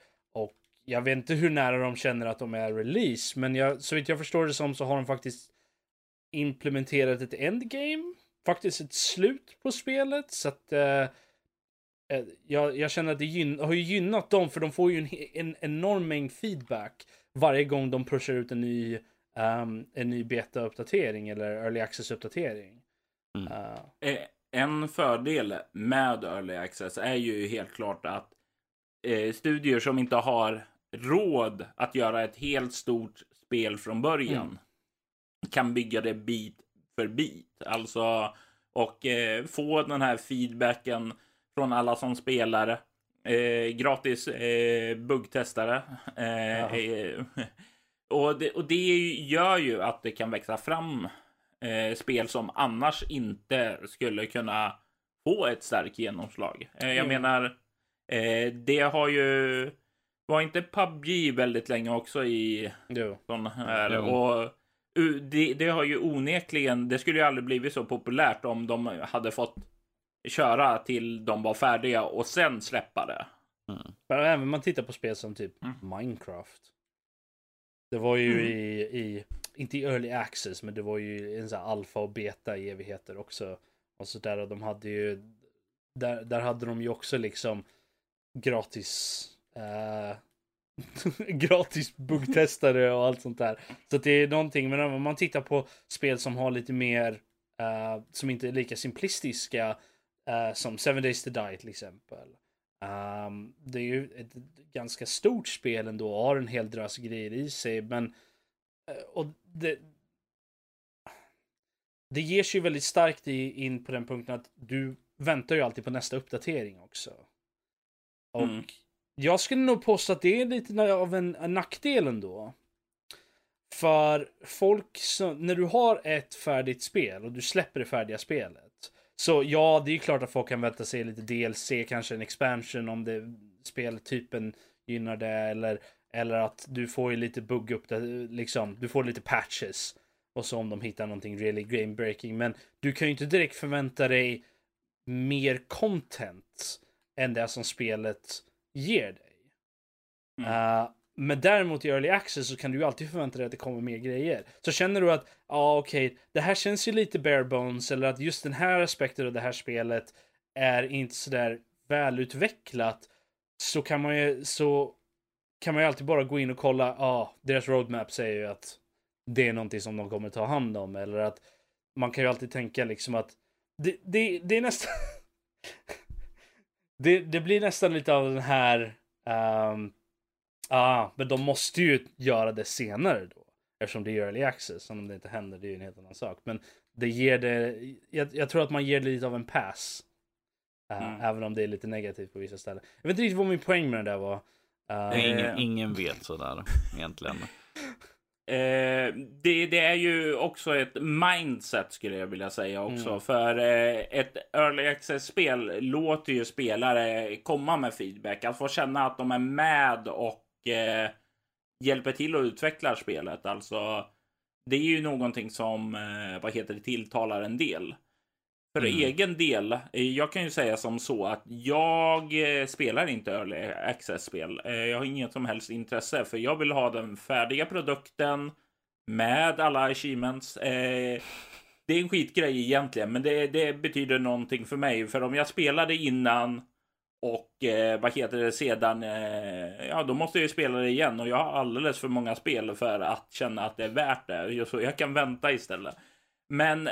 Jag vet inte hur nära de känner att de är release, men jag, så vitt jag förstår det som så har de faktiskt implementerat ett endgame, faktiskt ett slut på spelet, så att uh, Eh, jag, jag, känner att det gyn, har ju gynnat dem för de får ju en, en enorm mängd feedback varje gång de pushar ut en ny, um, en ny beta-uppdatering eller early access-uppdatering. Mm. Uh. En fördel med early access är ju helt klart att eh, studier som inte har råd att göra ett helt stort spel från början mm. kan bygga det bit för bit. Alltså och eh, få den här feedbacken från alla som spelar. Eh, gratis eh, buggtestare. Eh, eh och, det, och det gör ju att det kan växa fram eh, spel som annars inte skulle kunna få ett starkt genomslag. Eh, jag mm. menar, det har ju var inte PubG väldigt länge också i jo. sån här? Jo. Och det, det, har ju onekligen, det skulle ju aldrig blivit så populärt om de hade fått köra till de var färdiga och sen släppa det. Mm. Men även om man tittar på spel som typ mm. Minecraft. Det var ju mm. i, i, inte i early access, men det var ju en sån här alfa och beta i evigheter också. Och så där, och de hade ju, där, där hade de ju också liksom gratis, uh, gratis buggtestare och allt sånt där. Så det är någonting, men om man tittar på spel som har lite mer, uh, som inte är lika simplistiska, Uh, som Seven Days to Die till exempel. Um, det är ju ett ganska stort spel ändå och har en hel drös grejer i sig. Men uh, och det, det ger sig väldigt starkt in på den punkten att du väntar ju alltid på nästa uppdatering också. Och mm jag skulle nog påstå att det är lite av en, en nackdel ändå. För folk som, när du har ett färdigt spel och du släpper det färdiga spelet. Så ja, det är klart att folk kan vänta sig lite DLC, kanske en expansion om det speltypen gynnar det eller, eller att du får ju lite bugg upp det, liksom, du får lite patches. Och så om de hittar någonting really game breaking. Men du kan ju inte direkt förvänta dig mer content än det som spelet ger dig. Mm. Uh, men däremot i early access så kan du ju alltid förvänta dig att det kommer mer grejer. Så känner du att, ja ah, okej, okay, det här känns ju lite bare bones eller att just den här aspekten av det här spelet är inte sådär välutvecklat. Så kan man ju, så kan man ju alltid bara gå in och kolla, ja, ah, deras roadmap säger ju att det är någonting som de kommer ta hand om. Eller att man kan ju alltid tänka liksom att det, det, det är nästan... det, det blir nästan lite av den här... Um, ah, men de måste ju göra det senare då. Eftersom det är early access. Om det inte händer, det är ju en helt annan sak. Men det ger det... Jag, jag tror att man ger det lite av en pass. Uh, mm. Även om det är lite negativt på vissa ställen. Jag vet inte riktigt vad min poäng med det där var. Uh, ingen, ingen vet sådär egentligen. Eh, det, det, är ju också ett mindset skulle jag vilja säga också. Mm. För eh, ett early access-spel låter ju spelare komma med feedback. Att få känna att de är med och eh, hjälper till att utveckla spelet. Alltså, det är ju någonting som, eh, vad heter det, tilltalar en del. För mm. egen del, eh, jag kan ju säga som så att jag eh, spelar inte early access-spel. Eh, jag har inget som helst intresse, för jag vill ha den färdiga produkten med alla achievements. Det är en skitgrej egentligen, men det, det betyder någonting för mig. För om jag spelade innan och vad heter det sedan, ja då måste jag ju spela det igen och jag har alldeles för många spel för att känna att det är värt det. Så jag kan vänta istället. Men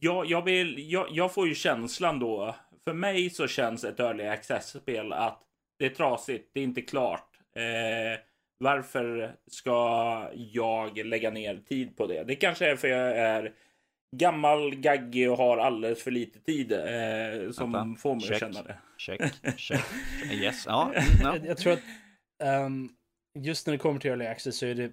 jag, jag, vill, jag, jag får ju känslan då. För mig så känns ett early access-spel att det är trasigt, det är inte klart. Eh, varför ska jag lägga ner tid på det? Det kanske är för jag är gammal, gaggig och har alldeles för lite tid eh, som Vänta. får mig check, att känna det. Check, check. Yes, ja. No. Jag, jag, tror att um, just när det kommer till early access så är det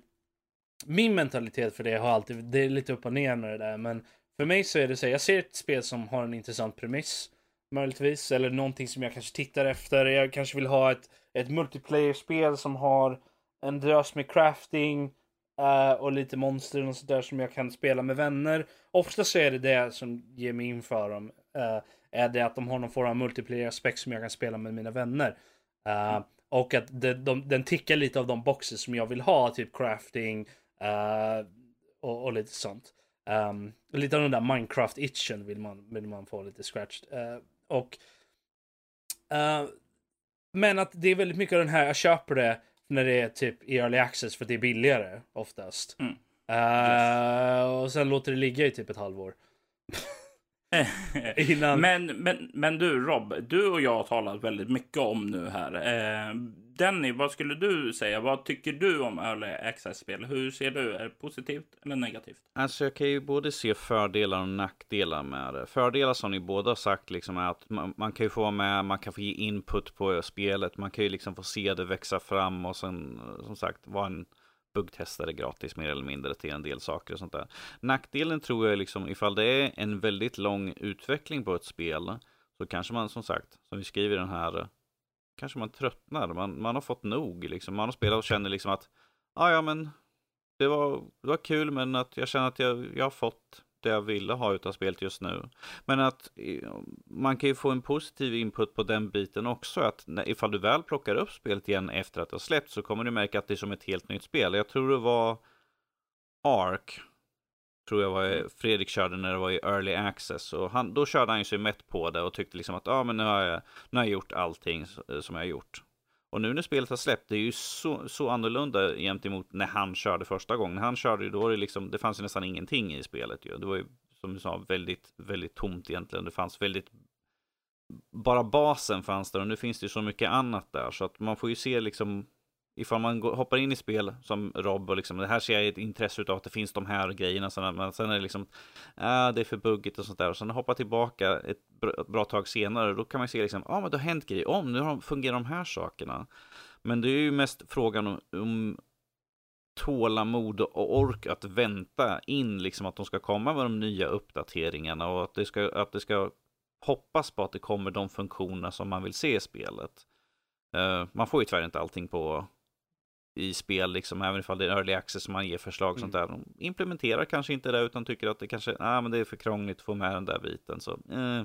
min mentalitet för det har alltid, det är lite upp och ner med det där, men för mig så är det så här, jag ser ett spel som har en intressant premiss. Möjligtvis, eller någonting som jag kanske tittar efter. Jag kanske vill ha ett, ett multiplayer-spel som har en drös med crafting uh, och lite monster och sådär som jag kan spela med vänner. Ofta så är det det som ger mig in för dem. Uh, eh, är det att de har någon form av multiplayer-aspekt som jag kan spela med mina vänner. Uh, och att de, de, den tickar lite av de boxar som jag vill ha, typ crafting och, och lite sånt. Um, lite av den där Minecraft-itchen vill man, vill man få lite scratched. Uh, och... Uh, men att det är väldigt mycket av den här, jag köper det när det är typ i early access för det är billigare oftast. Mm. Uh, yes. Och sen låter det ligga i typ ett halvår. Innan... men, men, men du Rob, du och jag har talat väldigt mycket om nu här. Eh, Denny, vad skulle du säga? Vad tycker du om early access-spel? Hur ser du? Är det positivt eller negativt? Alltså jag kan ju både se fördelar och nackdelar med det. Fördelar som ni båda har sagt liksom är att man, man kan ju få vara med, man kan få ge input på spelet, man kan ju liksom få se det växa fram och sen som sagt vara en buggtestare gratis mer eller mindre till en del saker och sånt där. Nackdelen tror jag liksom ifall det är en väldigt lång utveckling på ett spel så kanske man som sagt, som vi skriver i den här kanske man tröttnar. Man, man har fått nog liksom. Man har spelat och känner liksom att ja, ja men det var, det var kul men att jag känner att jag, jag har fått det jag ville ha utav spelet just nu. Men att man kan ju få en positiv input på den biten också. Att ifall du väl plockar upp spelet igen efter att det har släppts så kommer du märka att det är som ett helt nytt spel. Jag tror det var Ark tror jag var eh, Fredrik körde när det var i early access. Och han, då körde han ju sig mätt på det och tyckte liksom att ah, men nu, har jag, nu har jag gjort allting eh, som jag har gjort. Och nu när spelet har släppt, det är ju så, så annorlunda gentemot när han körde första gången. När han körde, ju då det liksom, det fanns ju nästan ingenting i spelet ju. Det var ju, som du sa, väldigt, väldigt tomt egentligen. Det fanns väldigt, bara basen fanns där och nu finns det ju så mycket annat där. Så att man får ju se liksom ifall man går, hoppar in i spel som Rob och liksom, det här ser jag ett intresse av att det finns de här grejerna. Sen, men sen är det liksom, ah, det är för buggigt och sånt där. Och sen hoppa tillbaka ett bra, ett bra tag senare, då kan man se liksom, ja ah, men det har hänt grejer, om oh, nu har, fungerar de här sakerna. Men det är ju mest frågan om, om tålamod och ork att vänta in liksom att de ska komma med de nya uppdateringarna och att det ska, att det ska hoppas på att det kommer de funktioner som man vill se i spelet. Uh, man får ju tyvärr inte allting på i spel, liksom, även ifall det är early access man ger förslag och mm. sånt där. De implementerar kanske inte det utan tycker att det kanske ah, men det är för krångligt att få med den där biten. Så, eh.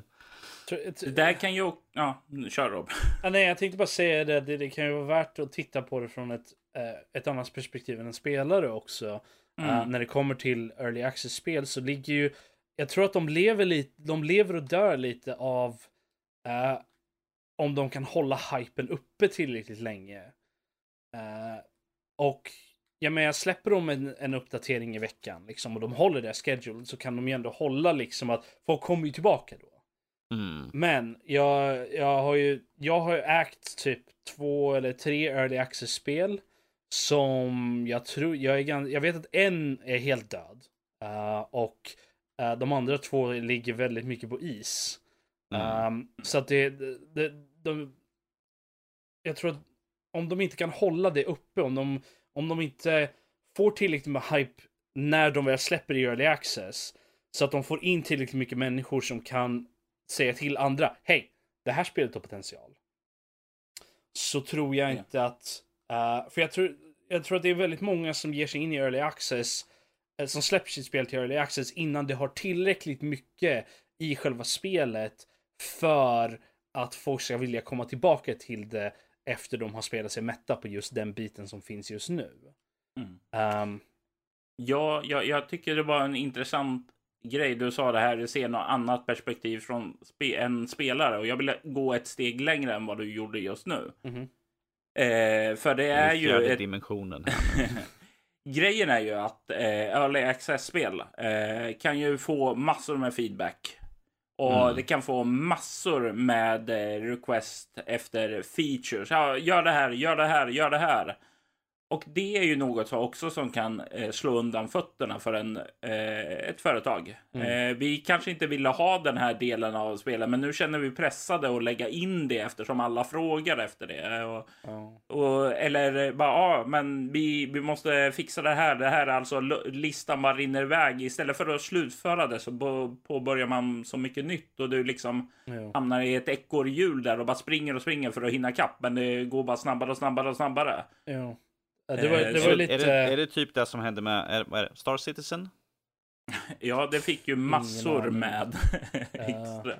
Det där kan ju... Ja, kör Rob. Ah, nej, jag tänkte bara säga det, det, det kan ju vara värt att titta på det från ett, eh, ett annat perspektiv än en spelare också. Mm. Uh, när det kommer till early access-spel så ligger ju... Jag tror att de lever lite, de lever och dör lite av uh, om de kan hålla hypen uppe tillräckligt länge. Uh, och ja, men jag släpper dem en, en uppdatering i veckan liksom, och de håller det schedule så kan de ju ändå hålla liksom att folk kommer ju tillbaka då. Mm. Men jag, jag har ju jag har ju ägt typ två eller tre early access-spel som jag tror, jag, är, jag vet att en är helt död. Uh, och uh, de andra två ligger väldigt mycket på is. Mm. Um, så att det, det, det de, jag tror att om de inte kan hålla det uppe, om de, om de inte får tillräckligt med hype när de väl släpper i early access, så att de får in tillräckligt mycket människor som kan säga till andra, hej, det här spelet har potential. Så tror jag inte att, uh, för jag tror, jag tror att det är väldigt många som ger sig in i early access, uh, som släpper sitt spel till early access innan det har tillräckligt mycket i själva spelet för att folk ska vilja komma tillbaka till det efter de har spelat sig mätta på just den biten som finns just nu. Mm. Um, ja, jag, jag, tycker det var en intressant grej du sa det här, se något annat perspektiv från spe, en spelare och jag vill gå ett steg längre än vad du gjorde just nu. Mm. Eh, för det är ju... Ett... dimensionen. Grejen är ju att eh, Early Access-spel eh, kan ju få massor med feedback och mm. det kan få massor med eh, request efter features. Ja, gör det här, gör det här, gör det här. Och det är ju något också som kan eh, slå undan fötterna för en, eh, ett företag. Mm. Eh, vi kanske inte ville ha den här delen av spelet, men nu känner vi pressade att lägga in det eftersom alla frågar efter det. Och, oh. och, eller bara, ja, men vi, vi måste fixa det här. Det här är alltså listan bara rinner iväg. Istället för att slutföra det så påbörjar man så mycket nytt och du liksom oh. hamnar i ett ekorrhjul där och bara springer och springer för att hinna kapp. Men det går bara snabbare och snabbare och snabbare. Det var, det var är, lite... är, det, är det typ det som hände med är, Star Citizen? ja, det fick ju massor med extra.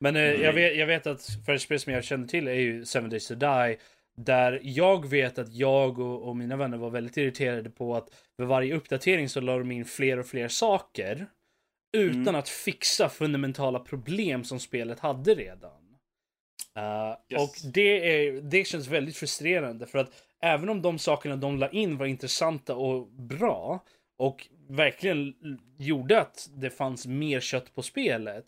Men eh, jag, vet, jag vet att för ett spel som jag känner till är ju Seven Days to Die. Där jag vet att jag och, och, mina vänner var väldigt irriterade på att för varje uppdatering så la de in fler och fler saker. Utan mm. att fixa fundamentala problem som spelet hade redan. Uh, yes. Och det, är, det känns väldigt frustrerande för att även om de sakerna de la in var intressanta och bra och verkligen gjorde att det fanns mer kött på spelet.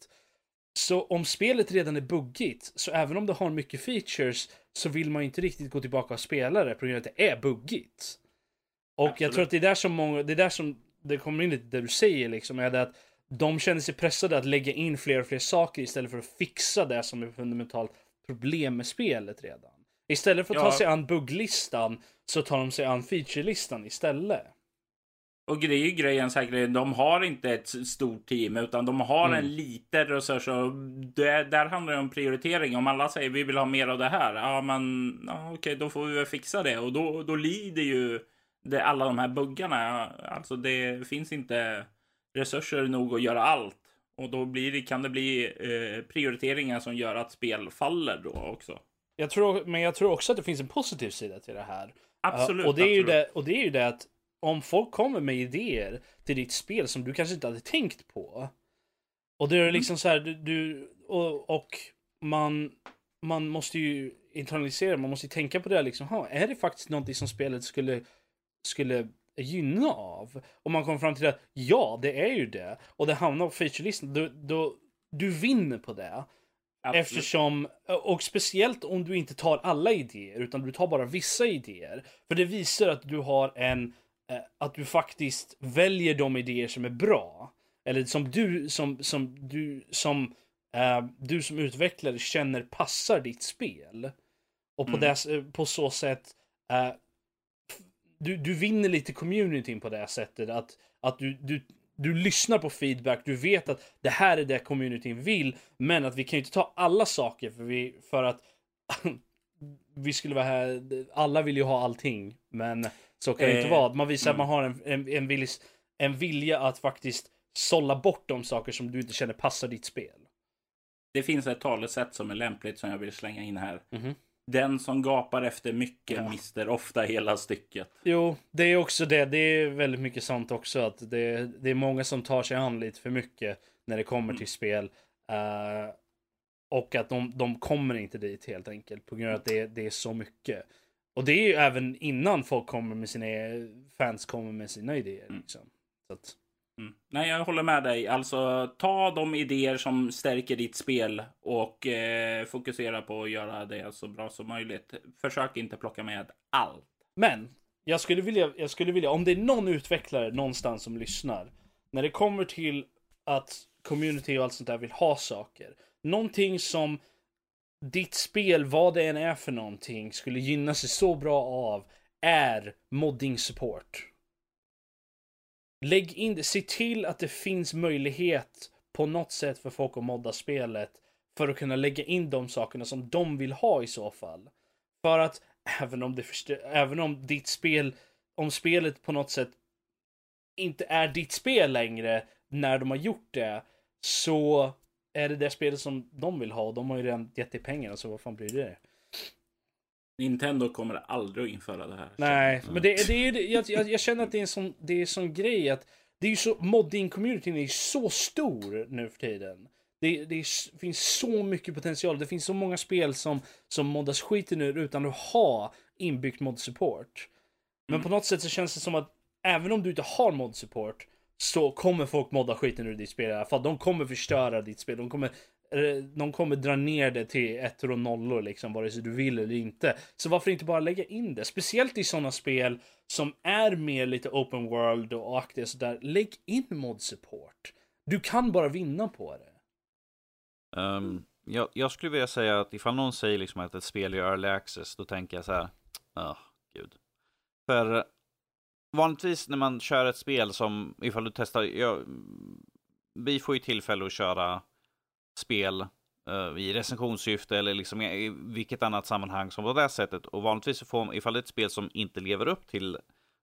Så om spelet redan är buggigt, så även om det har mycket features så vill man inte riktigt gå tillbaka och spela det på grund av att det är buggigt. Och Absolut. jag tror att det är där som många, det är där som det kommer in lite det du säger liksom, är det att de känner sig pressade att lägga in fler och fler saker istället för att fixa det som är fundamentalt problem med spelet redan. Istället för att ja. ta sig an bugglistan så tar de sig an featurelistan istället. Och det är ju grejen säkert, de har inte ett stort team utan de har mm. en liten resurs och det, där handlar det om prioritering. Om alla säger vi vill ha mer av det här, ja men ja, okej då får vi väl fixa det och då, då lider ju det, alla de här buggarna. Alltså det finns inte resurser nog att göra allt och då blir det, kan det bli eh, prioriteringar som gör att spel faller då också. Jag tror, men jag tror också att det finns en positiv sida till det här. Absolut. Uh, och, det är absolut. Ju det, och det är ju det att om folk kommer med idéer till ditt spel som du kanske inte hade tänkt på. Och det är mm. liksom så här, du, du och, och, man, man måste ju internalisera, man måste ju tänka på det liksom. Ha, är det faktiskt någonting som spelet skulle, skulle gynna av? Och man kommer fram till att ja, det är ju det. Och det hamnar på featurelistan. Då, då, du vinner på det. Absolut. Eftersom, och speciellt om du inte tar alla idéer, utan du tar bara vissa idéer. För det visar att du har en, eh, att du faktiskt väljer de idéer som är bra. Eller som du som, som, du, som, uh, du som utvecklare känner passar ditt spel. Och på, mm. det, på så sätt, uh, du, du vinner lite communityn på det sättet. Att, att du, du, du lyssnar på feedback, du vet att det här är det communityn vill, men att vi kan ju inte ta alla saker för, vi, för att vi skulle vara här, alla vill ju ha allting, men så kan det eh, inte vara. Man visar mm. att man har en, en, en, vilja, en vilja att faktiskt sålla bort de saker som du inte känner passar ditt spel. Det finns ett talesätt som är lämpligt som jag vill slänga in här. Mm -hmm. Den som gapar efter mycket ja. mister ofta hela stycket. Jo, det är också det. Det är väldigt mycket sånt också. Att det, det är många som tar sig an lite för mycket när det kommer mm. till spel. Uh, och att de, de kommer inte dit helt enkelt på grund av att det, det är så mycket. Och det är ju även innan folk kommer med sina fans kommer med sina idéer. Mm. Liksom. Så att... Mm. Nej, jag håller med dig. Alltså, ta de idéer som stärker ditt spel och eh, fokusera på att göra det så bra som möjligt. Försök inte plocka med allt. Men jag skulle vilja, jag skulle vilja, om det är någon utvecklare någonstans som lyssnar, när det kommer till att community och allt sånt där vill ha saker. Någonting som ditt spel, vad det än är för någonting, skulle gynna sig så bra av är modding support. Lägg in det, se till att det finns möjlighet på något sätt för folk att modda spelet för att kunna lägga in de sakerna som de vill ha i så fall. För att även om, det även om ditt spel, om spelet på något sätt inte är ditt spel längre när de har gjort det, så är det det spelet som de vill ha och de har ju redan gett dig pengarna så vad fan bryr du dig? Nintendo kommer aldrig att införa det här. Nej, men det, det är ju, jag, jag, jag, känner att det är en sån, det är en sån grej att det är ju så, modding-communityn är så stor nu för tiden. Det, det är, finns så mycket potential. Det finns så många spel som, som moddas skiten ur utan att ha inbyggt mod-support. Men mm. på något sätt så känns det som att även om du inte har mod-support så kommer folk modda skiten ur ditt spel i alla fall. De kommer förstöra ditt spel. De kommer de kommer dra ner det till ettor och nollor liksom, vare sig du vill eller inte. Så varför inte bara lägga in det? Speciellt i sådana spel som är mer lite open world och aktiga sådär. Lägg in mod support. Du kan bara vinna på det. Um, jag, jag, skulle vilja säga att ifall någon säger liksom att ett spel är early access, då tänker jag så här. Ja, oh, gud. För vanligtvis när man kör ett spel som, ifall du testar, ja, vi får ju tillfälle att köra spel uh, i recensionssyfte eller liksom i, vilket annat sammanhang som på det sättet. Och vanligtvis får man, ifall det är ett spel som inte lever upp till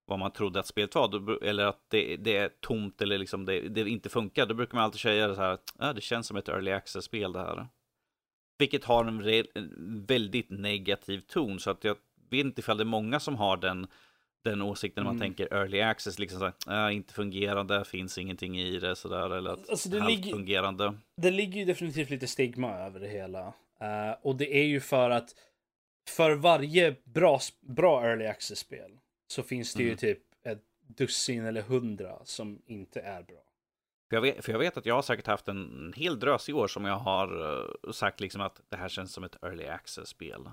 vad man trodde att spelet var, då, eller att det, det, är tomt eller liksom det, det, inte funkar, då brukar man alltid säga så här, ah, det känns som ett early access-spel det här. Vilket har en, re, en väldigt negativ ton, så att jag vet inte ifall det är många som har den den åsikten när man mm. tänker early access, liksom så här, äh, inte fungerande, finns ingenting i det sådär, eller att alltså det ligger, fungerande. Det ligger ju definitivt lite stigma över det hela. Uh, och det är ju för att för varje bra, bra early access-spel så finns det mm. ju typ ett dussin eller hundra som inte är bra. För jag, vet, för jag vet att jag har säkert haft en hel drös i år som jag har uh, sagt liksom att det här känns som ett early access-spel.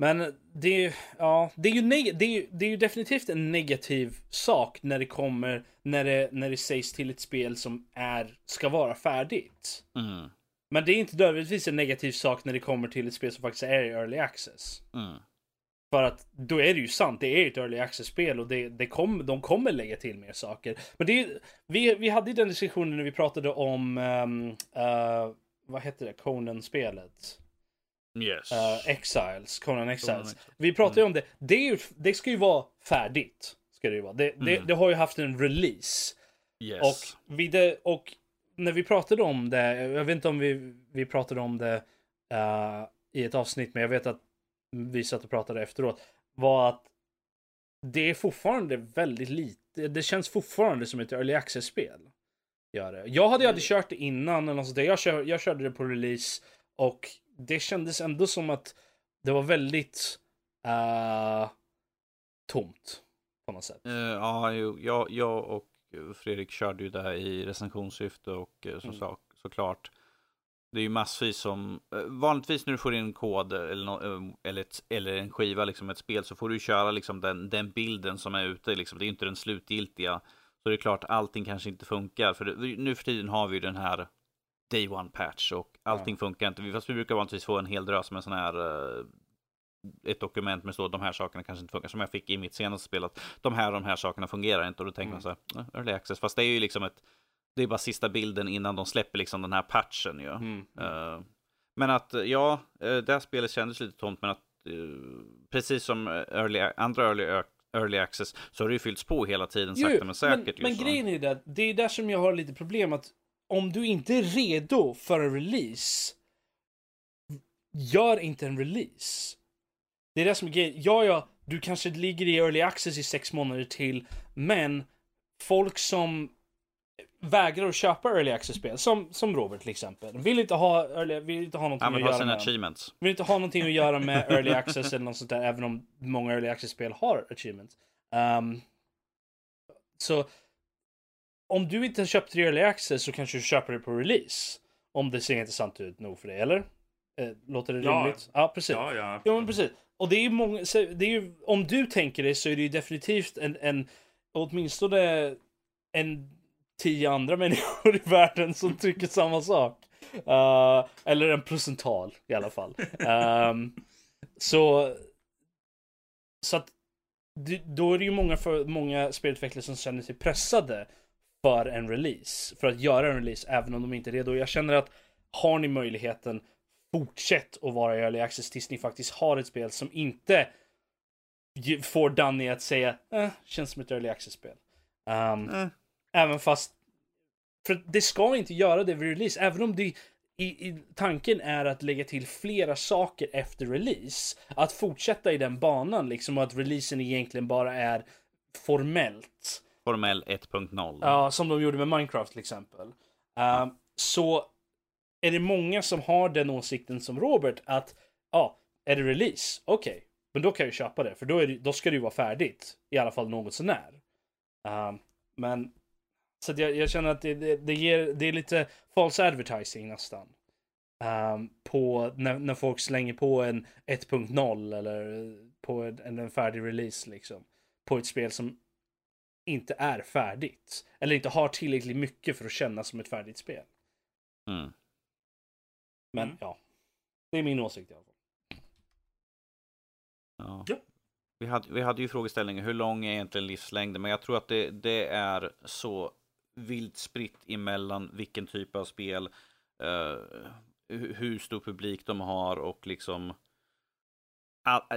Men det är, ja, det är, ju det, är det är ju definitivt en negativ sak när det kommer, när det, när det sägs till ett spel som är, ska vara färdigt. Mm. Men det är inte nödvändigtvis en negativ sak när det kommer till ett spel som faktiskt är i early access. Mm. För att då är det ju sant, det är ett early access-spel och det, det kom, de kommer lägga till mer saker. Men det är, vi, vi hade ju den diskussionen när vi pratade om, um, uh, vad hette det, Conan-spelet? Yes. Uh, Exiles, Conan Exiles. Vi pratade ju mm. om det. Det, ju, det ska ju vara färdigt. Ska det, ju vara. Det, mm. det, det, har ju haft en release. Yes. Och, vid och när vi pratade om det, jag vet inte om vi, vi pratade om det uh, i ett avsnitt, men jag vet att vi satt och pratade efteråt, var att det är fortfarande väldigt lite, det känns fortfarande som ett early access-spel. Gör det. Jag hade ju aldrig kört det innan eller något sånt där. Jag, kör, jag körde det på release och det kändes ändå som att det var väldigt uh, tomt på något sätt. Uh, ja, jag, jag och Fredrik körde ju det i recensionssyfte och uh, som mm. sak, såklart. det är ju massvis som, eh, vanligtvis när du får in kod eller, no, eh, eller, ett, eller en skiva, liksom ett spel, så får du köra liksom den, den bilden som är ute, liksom. det är inte den slutgiltiga. Så det är klart, allting kanske inte funkar, för det, nu för tiden har vi ju den här Day One Patch och allting ja. funkar inte. Fast vi brukar vanligtvis få en hel drös med sån här uh, ett dokument med så de här sakerna kanske inte funkar. Som jag fick i mitt senaste spel. Att de här de här sakerna fungerar inte. Och då tänker mm. man så här, early access. Fast det är ju liksom ett det är bara sista bilden innan de släpper liksom den här patchen ju. Mm. Uh, men att ja, eh, det här spelet kändes lite tomt, men att uh, precis som early, andra early, early access så har det ju fyllts på hela tiden sakta jo, men säkert. Men, men grejen är det, det är där som jag har lite problem att om du inte är redo för en release, gör inte en release. Det är det som är grejen. Ja, ja, du kanske ligger i early access i sex månader till, men folk som vägrar att köpa early access-spel, som, som Robert till exempel. Vill inte ha, early, vill inte ha någonting att göra med... achievements. Vill inte ha någonting att göra med early access eller något sånt där, även om många early access-spel har achievements. Um, så om du inte har köpt det i early access så kanske du köper det på release. Om det ser intressant ut nog för dig, eller? Eh, låter det ja. rimligt? Ja, precis. Ja, ja. ja men precis. Och det är ju många, det är ju, om du tänker det så är det ju definitivt en, en åtminstone en tio andra människor i världen som tycker samma sak. Uh, eller en procental i alla fall. Um, så, så att då är det ju många, för, många spelutvecklare som känner sig pressade för en release. För att göra en release även om de inte är redo. Jag känner att har ni möjligheten, fortsätt att vara i early access tills ni faktiskt har ett spel som inte får Danny att säga eh, känns som ett early access-spel. Um, mm. Även fast för det ska inte göra det vid release, även om det i, i, tanken är att lägga till flera saker efter release. Att fortsätta i den banan liksom och att releasen egentligen bara är formellt. Formell 1.0. Ja, som de gjorde med Minecraft till exempel. Uh, så är det många som har den åsikten som Robert att ja, är det release? Okej, okay. men då kan jag köpa det för då, är det, då ska det ju vara färdigt. I alla fall något sånär. Uh, ehm, men så jag, jag, känner att det, det, det, ger, det är lite false advertising nästan. Um, på när, när folk slänger på en 1.0 eller på en, en färdig release liksom. På ett spel som inte är färdigt. Eller inte har tillräckligt mycket för att kännas som ett färdigt spel. Mm. Men mm. ja, det är min åsikt i alla fall. Ja. ja. Vi, hade, vi hade ju frågeställningen hur lång är egentligen livslängden? Men jag tror att det, det är så vilt spritt emellan vilken typ av spel, uh, hur stor publik de har och liksom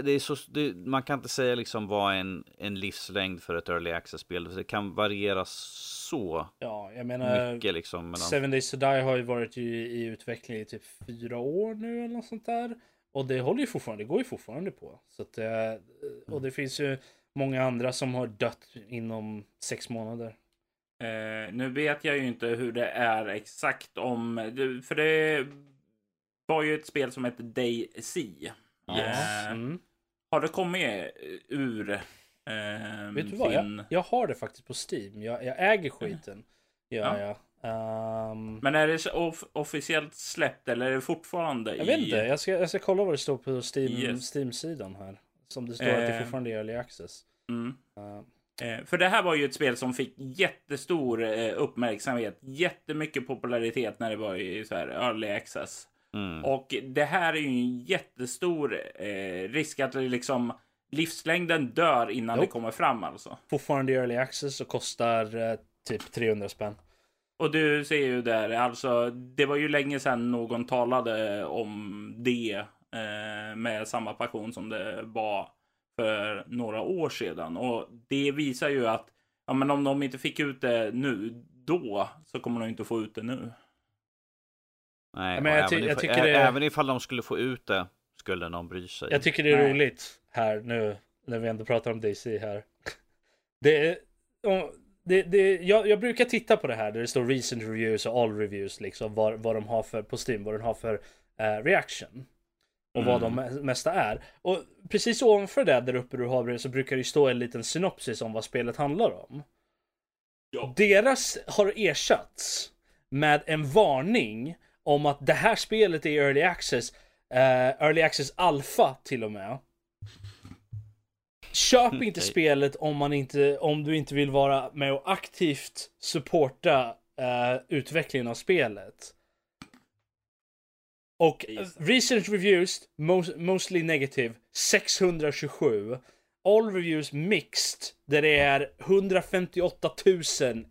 det är så, det, man kan inte säga liksom vad en, en livslängd för ett early access-spel. Det kan variera så ja, jag menar, mycket. Liksom, mellan... Seven Days to Die har ju varit i, i utveckling i typ fyra år nu eller något sånt där. Och det håller ju fortfarande, det går ju fortfarande på. Så att, eh, och det finns ju många andra som har dött inom sex månader. Eh, nu vet jag ju inte hur det är exakt om... För det var ju ett spel som hette DayZ. Yes. Mm. Har det kommit ur eh, Vet du vad? Jag, jag, har det faktiskt på Steam. Jag, jag äger skiten. Ja, ja. Um... Men är det off officiellt släppt eller är det fortfarande Jag i... vet inte. Jag ska, jag ska kolla vad det står på Steam, yes. Steam-sidan här. Som det står eh... att det fortfarande är early access. Mm. Uh... Eh, för det här var ju ett spel som fick jättestor eh, uppmärksamhet, jättemycket popularitet när det var i så här early access. Mm. Och det här är ju en jättestor eh, risk att liksom livslängden dör innan jo. det kommer fram alltså. Fortfarande i early access och kostar eh, typ 300 spänn. Och du ser ju där, alltså det var ju länge sedan någon talade om det eh, med samma passion som det var för några år sedan. Och det visar ju att ja, men om de inte fick ut det nu, då så kommer de inte få ut det nu. Nej, men jag, även, jag tycker det... även ifall de skulle få ut det skulle någon bry sig. Jag tycker det är Nej. roligt här nu när vi ändå pratar om DC här. Det är, det, det, jag, jag, brukar titta på det här där det står recent reviews och all reviews liksom vad, vad de har för på Steam, vad den har för uh, reaction. Och mm. vad de mesta är. Och precis ovanför det där uppe du har så brukar det stå en liten synopsis om vad spelet handlar om. Ja. Deras har ersatts med en varning om att det här spelet är early access, uh, early access alpha till och med. Köp inte okay. spelet om, man inte, om du inte vill vara med och aktivt supporta uh, utvecklingen av spelet. Och recent reviews, most, mostly negative, 627. All reviews mixed, där det är 158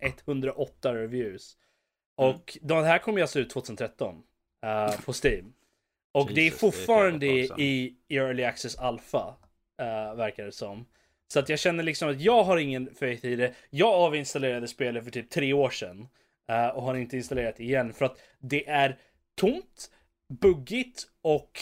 108 reviews. Mm. Och de här kommer ju alltså ut 2013 uh, på Steam. Och Jesus, det är fortfarande det är i, i Early Access Alpha, uh, verkar det som. Så att jag känner liksom att jag har ingen faith i det. Jag avinstallerade spelet för typ tre år sedan. Uh, och har inte installerat det igen för att det är tomt, buggigt och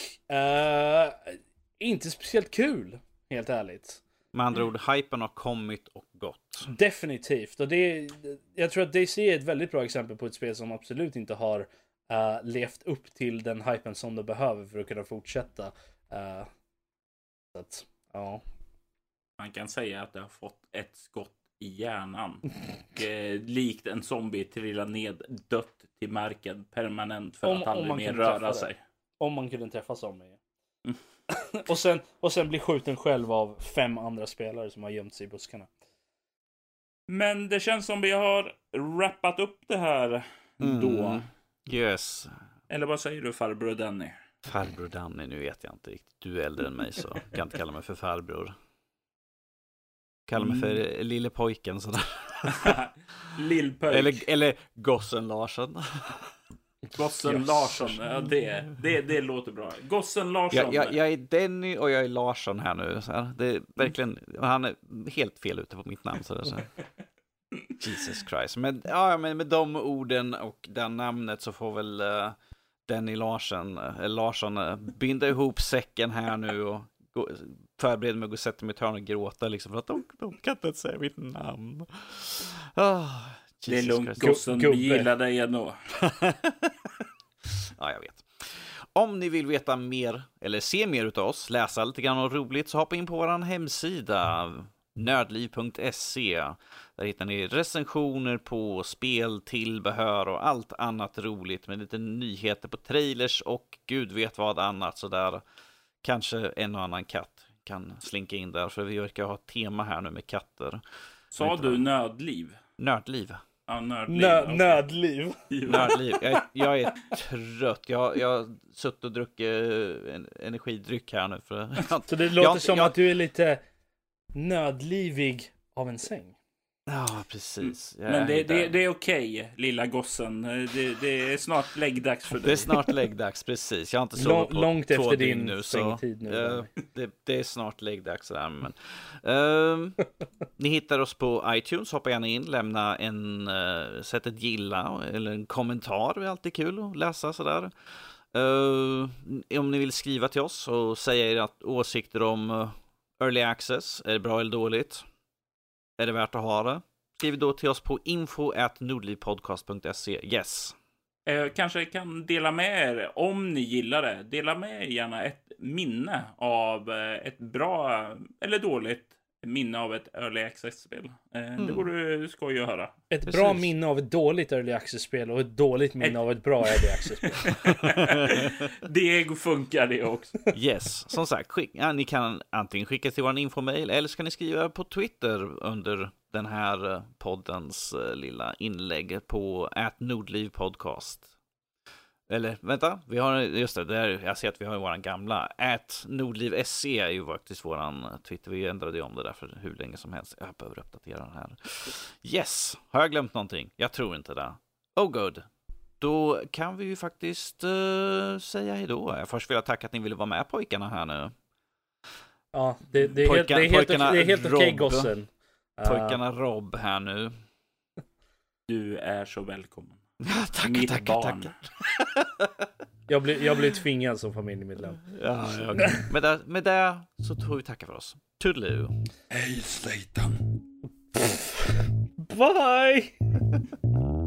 inte speciellt kul. Helt ärligt. Med andra ord, hypen har kommit och gått. Definitivt. Och det, jag tror att DC är ett väldigt bra exempel på ett spel som absolut inte har uh, levt upp till den hypen som det behöver för att kunna fortsätta. Uh, så att, ja. Man kan säga att det har fått ett skott i hjärnan. Och, eh, likt en zombie trillar ned dött till marken permanent för om, att aldrig mer röra sig. Om man kunde träffa zombie. Mm. Och, sen, och sen bli skjuten själv av fem andra spelare som har gömt sig i buskarna. Men det känns som vi har rappat upp det här mm. då. Yes. Eller vad säger du farbror Danny? Farbror Danny, nu vet jag inte riktigt. Du är äldre än mig så kan inte kalla mig för farbror. Kalla mig för mm. lille pojken sådär. Lillpöjk. Eller, eller gossen Larsson. Gossen Larsson, ja, det, det, det låter bra. Gossen Larsson. Jag, jag, jag är Denny och jag är Larsson här nu. Så här. Det är verkligen, han är helt fel ute på mitt namn. Så, så. Jesus Christ. Men, ja, men med de orden och det namnet så får väl uh, Denny Larsson, uh, Larsson uh, binda ihop säcken här nu och gå, förbereda mig att gå och sätta mig i ett hörn och gråta liksom för att de, de kan inte säga mitt namn. Oh, det är lugnt gossen, vi gillar dig ändå. ja, jag vet. Om ni vill veta mer eller se mer av oss, läsa lite grann och roligt, så hoppa in på vår hemsida nördliv.se. Där hittar ni recensioner på spel, tillbehör och allt annat roligt med lite nyheter på trailers och gud vet vad annat sådär. Kanske en och annan katt kan slinka in där, för vi verkar ha ett tema här nu med katter. Sa du nödliv? Nördliv. Ja, nördliv. Nö, okay. Nödliv. Nördliv. Jag, jag, är trött. Jag, jag har suttit och druckit en, energidryck här nu. För, Så det låter jag, som jag, att du är lite nödlivig av en säng? Ja, precis. Jag Men det, det, det, är okej, lilla gossen. Det, det, är snart läggdags för dig. Det är snart läggdags, precis. Jag har inte sovit på Långt två efter din nu, så nu. Uh, det, det, är snart läggdags. Där, men, uh, ni hittar oss på iTunes. Hoppa gärna in, lämna en, uh, sätt ett gilla eller en kommentar. Det är alltid kul att läsa sådär. Uh, om ni vill skriva till oss och säga era åsikter om Early Access, är det bra eller dåligt? Är det värt att ha det? Skriv då till oss på info nordlivpodcast.se. Yes. Eh, kanske kan dela med er om ni gillar det. Dela med er gärna ett minne av eh, ett bra eller dåligt minne av ett early access-spel. Eh, mm. Det vore skoj att höra. Ett Precis. bra minne av ett dåligt early access-spel och ett dåligt minne ett... av ett bra early access-spel. det funkar det också. yes, som sagt, skick, ja, ni kan antingen skicka till vår infomail eller så kan ni skriva på Twitter under den här eh, poddens uh, lilla inlägg på @nordlivpodcast. Eller vänta, vi har just det, där, jag ser att vi har våran gamla. At NordlivSC är ju faktiskt våran Twitter. Vi ändrade ju om det där för hur länge som helst. Jag behöver uppdatera den här. Yes, har jag glömt någonting? Jag tror inte det. Oh good. Då kan vi ju faktiskt uh, säga hejdå. Först vill jag tacka att ni ville vara med pojkarna här nu. Ja, det, det är, Pojka, helt, det är helt, helt okej okay, gossen. Pojkarna uh. Rob här nu. Du är så välkommen. Ja, tack, Mitt tack, barn. tack. jag, blir, jag blir tvingad som familjemedlem. Ja, ja, okay. med, det, med det så tror vi tacka för oss. Toodaloo. Hej Satan. Bye!